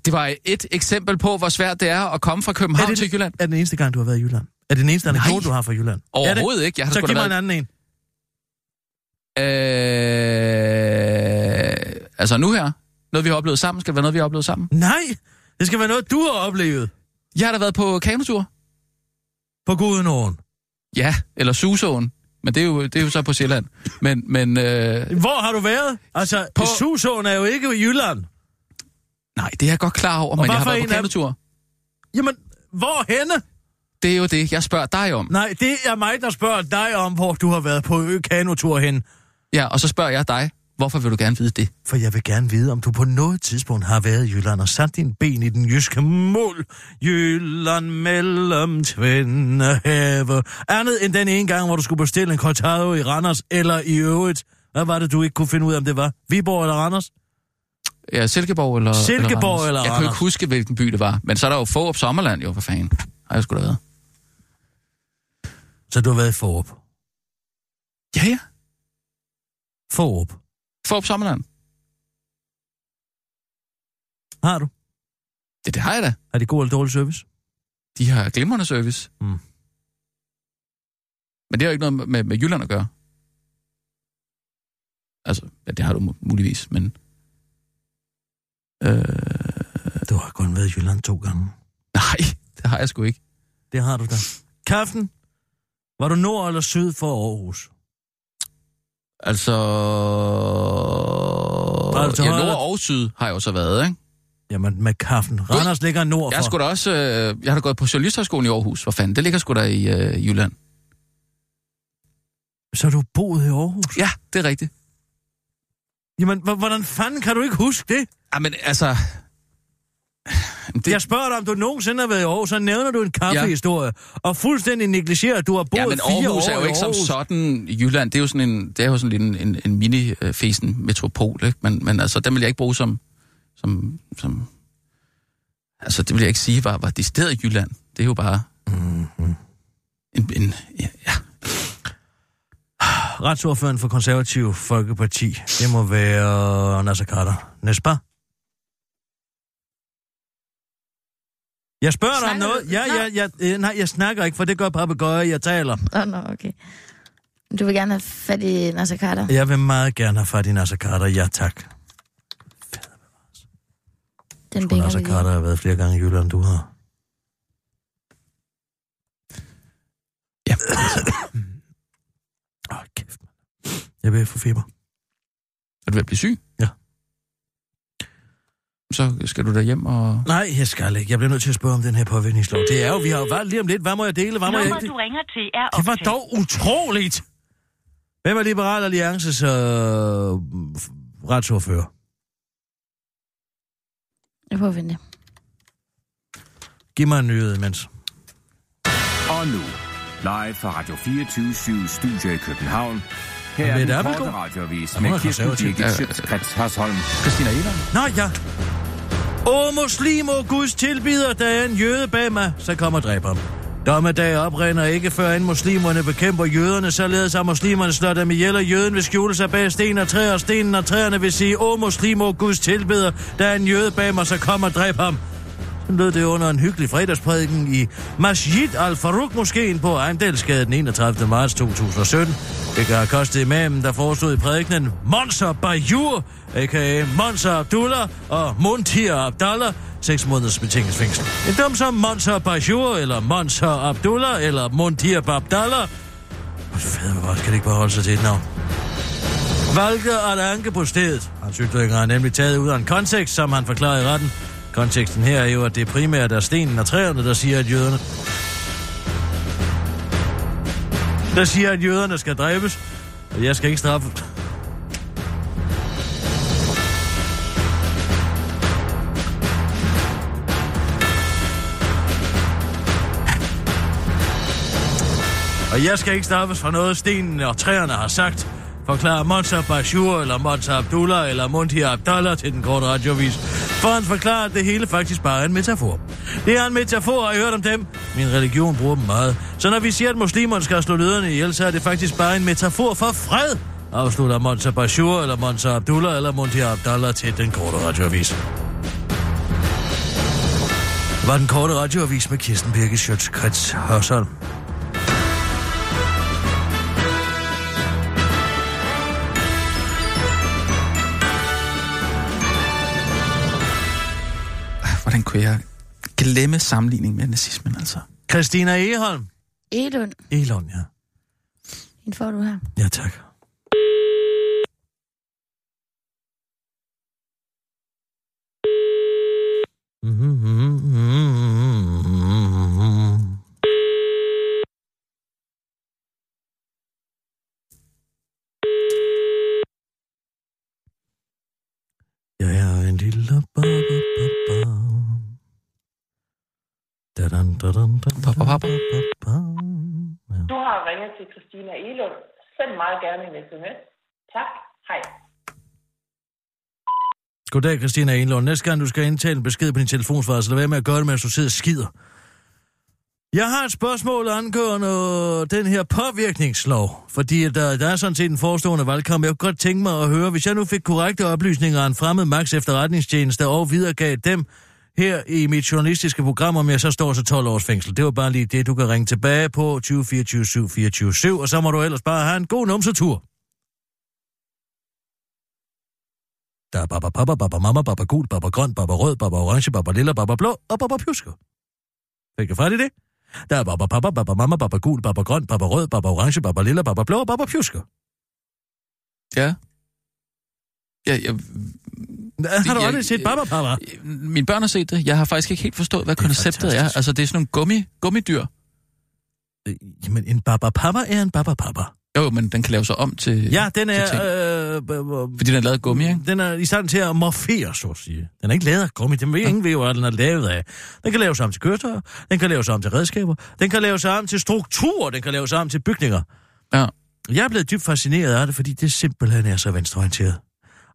Det var et eksempel på, hvor svært det er at komme fra København Er det- til Jylland. Er det den eneste gang, du har været i Jylland? Er det den eneste anekdote, du har fra Jylland? Er Overhovedet det? ikke. Jeg har Så giv mig en været... anden en. Øh... Altså nu her. Noget, vi har oplevet sammen. Skal det være noget, vi har oplevet sammen? Nej, det skal være noget, du har oplevet Jeg har da været på kanotur. på Gudenåen. Ja, eller Susåen. Men det er jo, det er jo så på Sjælland. Men, men øh... Hvor har du været? Altså, på... Susåen er jo ikke i Jylland. Nej, det er jeg godt klar over, men hvad jeg har været på en af kanotur. Jamen, hvor henne? Det er jo det, jeg spørger dig om. Nej, det er mig, der spørger dig om, hvor du har været på ø-kanotur hen. Ja, og så spørger jeg dig, hvorfor vil du gerne vide det? For jeg vil gerne vide, om du på noget tidspunkt har været i Jylland og sat din ben i den jyske mål. Jylland mellem tvinde have. Andet end den ene gang, hvor du skulle bestille en cortado i Randers eller i øvrigt. Hvad var det, du ikke kunne finde ud af, om det var? Viborg eller Randers? Ja, Silkeborg eller Silkeborg Randers? eller Jeg kan ikke huske, hvilken by det var. Men så er der jo Fårup Sommerland, jo, for fanden. Har jeg sgu da været. Så du har været i Forup. Ja, ja. Forup. Fårup Sommerland. Har du? Det, det har jeg da. Er det god eller dårlig service? De har glimrende service. Mm. Men det har jo ikke noget med, med Jylland at gøre. Altså, ja, det har du mu- muligvis, men... Øh, Du har kun været i Jylland to gange. nej, det har jeg sgu ikke. Det har du da. Kaffen? Var du nord eller syd for Aarhus? Altså... Til Ja, nord og syd har jeg jo så været, ikke? Jamen, med kaffen. Randers ligger nord Jeg, for. sgu da også, øh, jeg har da gået på Journalisthøjskolen i Aarhus. Hvor fanden, det ligger sgu da i øh, Jylland. Så har du boet i Aarhus? Ja, det er rigtigt. Jamen, h- hvordan fanden kan du ikke huske det? Jamen, altså... Det... Jeg spørger dig, om du nogensinde har været i Aarhus, så nævner du en kaffehistorie, ja. og fuldstændig negligerer, at du har boet Ja, men fire Aarhus år er jo ikke som sådan Jylland. Det er jo sådan en, det er jo sådan en, en, en mini-fesen metropol, ikke? Men, men altså, den vil jeg ikke bruge som, som, som... Altså, det vil jeg ikke sige var, var decideret Jylland. Det er jo bare... Mm-hmm. En, en, ja, ja. Retsordføren for Konservativ Folkeparti, det må være Nasser Carter. Nespa? Jeg spørger dig om Snakker noget. Ja, ja, ja, øh, nej, jeg snakker ikke, for det gør papegøjer, jeg taler. Åh, oh, nå, okay. Du vil gerne have fat i Nasser Carter? Jeg vil meget gerne have fat i Nasser Carter, ja tak. Den binger Nasser. Carter har været flere gange i Jylland, du har. Ja. Åh, oh, kæft, mand. Jeg vil få feber. Er du ved at blive syg? Ja. Så skal du da hjem og... Nej, jeg skal ikke. Jeg bliver nødt til at spørge om den her påvirkningslov. Det er jo, vi har jo valgt lige om lidt. Hvad må jeg dele? Hvad må jeg Nummeret, ikke? du ringer til, er Det var optaget. dog utroligt. Hvem er Liberal Alliances øh, retsordfører? Jeg prøver at det. Giv mig en nyhed imens. Og nu, live fra Radio 24 Studio i København. Her er den korte radiovis med Kirsten. Birgit Schøtzgrads Hasholm. Christina Ehlers. Nå ja. O muslim, o Guds tilbyder, der er en jøde bag mig, så kommer og dræber ham. Dommedag oprinder ikke før end muslimerne bekæmper jøderne, således at muslimerne slår dem ihjel, og jøden vil skjule sig bag sten og træer, og stenen og træerne vil sige, O muslim, o Guds tilbyder, der er en jøde bag mig, så kom og dræb ham. Sådan lød det under en hyggelig fredagsprædiken i Masjid al-Farouk-moskeen på Ejendelsgade den 31. marts 2017. Det kan have kostet imamen, der forestod i prædikenen Monser Bayur, a.k.a. Monser Abdullah og Muntir Abdallah, 6 måneders betinget fængsel. En dom som Monser Bajur, eller Monser Abdullah, eller Muntir Abdallah. Hvor fanden, hvor skal det ikke bare holde sig til et navn? Valgte at anke på stedet. Hans ytringer er nemlig taget ud af en kontekst, som han forklarede i retten. Konteksten her er jo, at det primært er stenen og træerne, der siger, at jøderne... Der siger, at jøderne skal dræbes, og jeg skal ikke straffe... Og jeg skal ikke straffes for noget, stenen og træerne har sagt, forklarer Monsa Bashur, eller Monsa Abdullah, eller Munti Abdallah til den korte radiovis. For han forklarer, at det hele faktisk bare er en metafor. Det er en metafor, og jeg har hørt om dem. Min religion bruger dem meget. Så når vi siger, at muslimerne skal slå lederne ihjel, så er det faktisk bare en metafor for fred, afslutter Monsa Bashur, eller Monsa Abdullah, eller Monti Abdallah til den korte radioavis. Var den korte radioavis med Kirsten Birgit Schøtz-Krets Hørsholm. Hvordan kunne jeg glemme sammenligning med nazismen, altså? Christina Eholm. Elund, Elon, ja. en får du her. Ja, tak. Jeg er en lille baba, Baba, baba. da-ba. Ja. Du har ringet til Christina Elund. Send meget gerne en sms. Tak. Hej. Goddag, Christina Enlund. Næste gang, du skal indtale en besked på din telefonsvarer, så lad være med at gøre det, mens du sidder og skider. Jeg har et spørgsmål angående den her påvirkningslov, fordi der, der er sådan set en forestående valgkamp. Jeg kunne godt tænke mig at høre, hvis jeg nu fik korrekte oplysninger af en fremmed Max efterretningstjeneste og videregav dem her i mit journalistiske program, om jeg så står til 12 års fængsel. Det var bare lige det, du kan ringe tilbage på 20 24 7, og så må du ellers bare have en god numsetur. Der er baba papa, baba mama, baba gul, baba grøn, baba rød, baba orange, baba lilla, baba blå og baba pjusker. Fik jeg fat i det? Der er baba papa, baba mama, baba gul, baba grøn, baba rød, baba orange, baba lilla, baba blå og baba pjusker. Ja. Ja, jeg, har du jeg- aldrig set baba papa? mine børn har set det. Jeg har faktisk ikke helt forstået, hvad Det er konceptet er. fantastisk. Altså, det er sådan nogle gummi, gummidyr. Øh, Jamen, en baba papa er en baba papa. Jo, men den kan lave sig om til... Ja, den til er... Øh, øh, øh, Fordi den er lavet af gummi, ikke? Den er i stand til at morfere, så at sige. Den er ikke lavet af gummi. Den ved ingen ved, hvad den er lavet af. Den kan laves om til køretøjer. Den kan laves om til redskaber. Den kan laves om til struktur. Den kan laves om til bygninger. Ja. Jeg er blevet dybt fascineret af det, fordi det simpelthen er så venstreorienteret.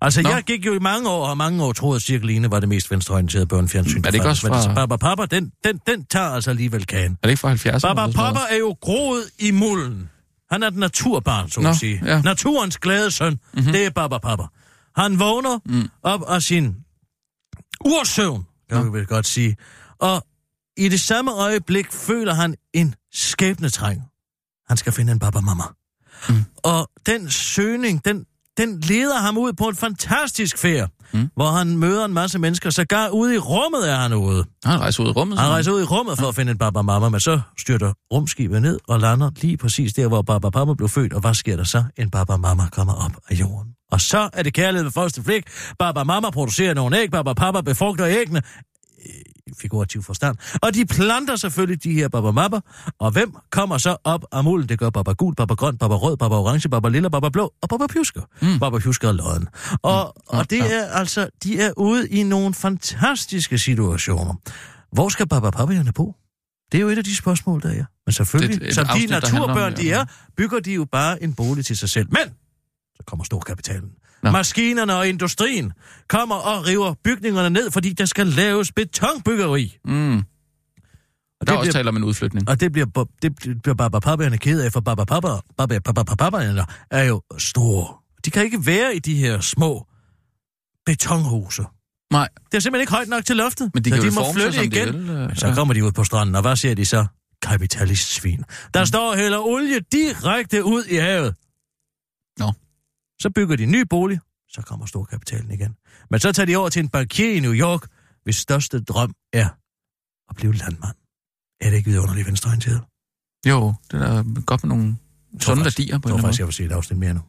Altså, Nå. Jeg gik jo i mange år, og mange år troede, at Cirkeline var det mest venstreorienterede børnefjernsyn. Er det ikke også Men altså, fra- Baba Papa, den, den, den tager altså alligevel kagen. Er det ikke fra 70'erne? Baba? Papa er jo groet i mulden. Han er et naturbarn, så at sige. ja. Naturens glade søn, Mhm. mm-hmm. det er Baba Papa. Han vågner Mm. op af sin ursøvn, kan vi vel godt sige. Og i det samme øjeblik føler han en skæbnetræng. Han skal finde en Baba Mama. Mm. Og den søgning, den, den leder ham ud på en fantastisk færd, Mm. hvor han møder en masse mennesker. Sågar ude i rummet er han ude. Han rejser ud i rummet. Han rejser ud i rummet for at finde en Baba Mama, men så styrter rumskibet ned og lander lige præcis der, hvor Baba Papa blev født. Og hvad sker der så? En Baba Mama kommer op af jorden. Og så er det kærlighed ved første flik. Baba Mama producerer nogle æg, Baba Papa befrugter æggene figurativ forstand. Og de planter selvfølgelig de her Baba Mapper. Og hvem kommer så op af mulden? Det gør Baba Gul, Baba Grøn, Baba Rød, Baba Orange, Baba Lilla, Baba Blå og Baba Pjusker. Mm. Baba Pjusker er lodden. Og, Mm. og det Ja. er altså, de er ude i nogle fantastiske situationer. Hvor skal Baba bo? Det er jo et af de spørgsmål, der er. Men selvfølgelig, Det et som de afsnit, handler om naturbørn, det, de ja. er, bygger de jo bare en bolig til sig selv. Men kommer storkapitalen. Nå. Maskinerne og industrien kommer og river bygningerne ned, fordi der skal laves betonbyggeri. Mm. Og der det også bliver, taler man udflytning. og det bliver, det bliver Baba Papaerne ked af, for Baba Papa, Baba Papa Papaerne er jo store. De kan ikke være i de her små betonhuse. Nej, Det er simpelthen ikke højt nok til loftet. men de så kan de jo må sig, flytte som igen. de vil. øh, så kommer de ud på stranden, og hvad siger de så? Kapitalistsvin. Der mm. står heller olie direkte ud i havet. Nå. Så bygger de en ny bolig, så kommer storkapitalen igen. Men så tager de over til en bankier i New York, hvis største drøm er at blive landmand. Er det ikke vidunderligt venstreorienteret? Jo, det er godt med nogle sunde værdier på Jeg en tror eller anden faktisk, jeg vil sige et afsnit mere nu.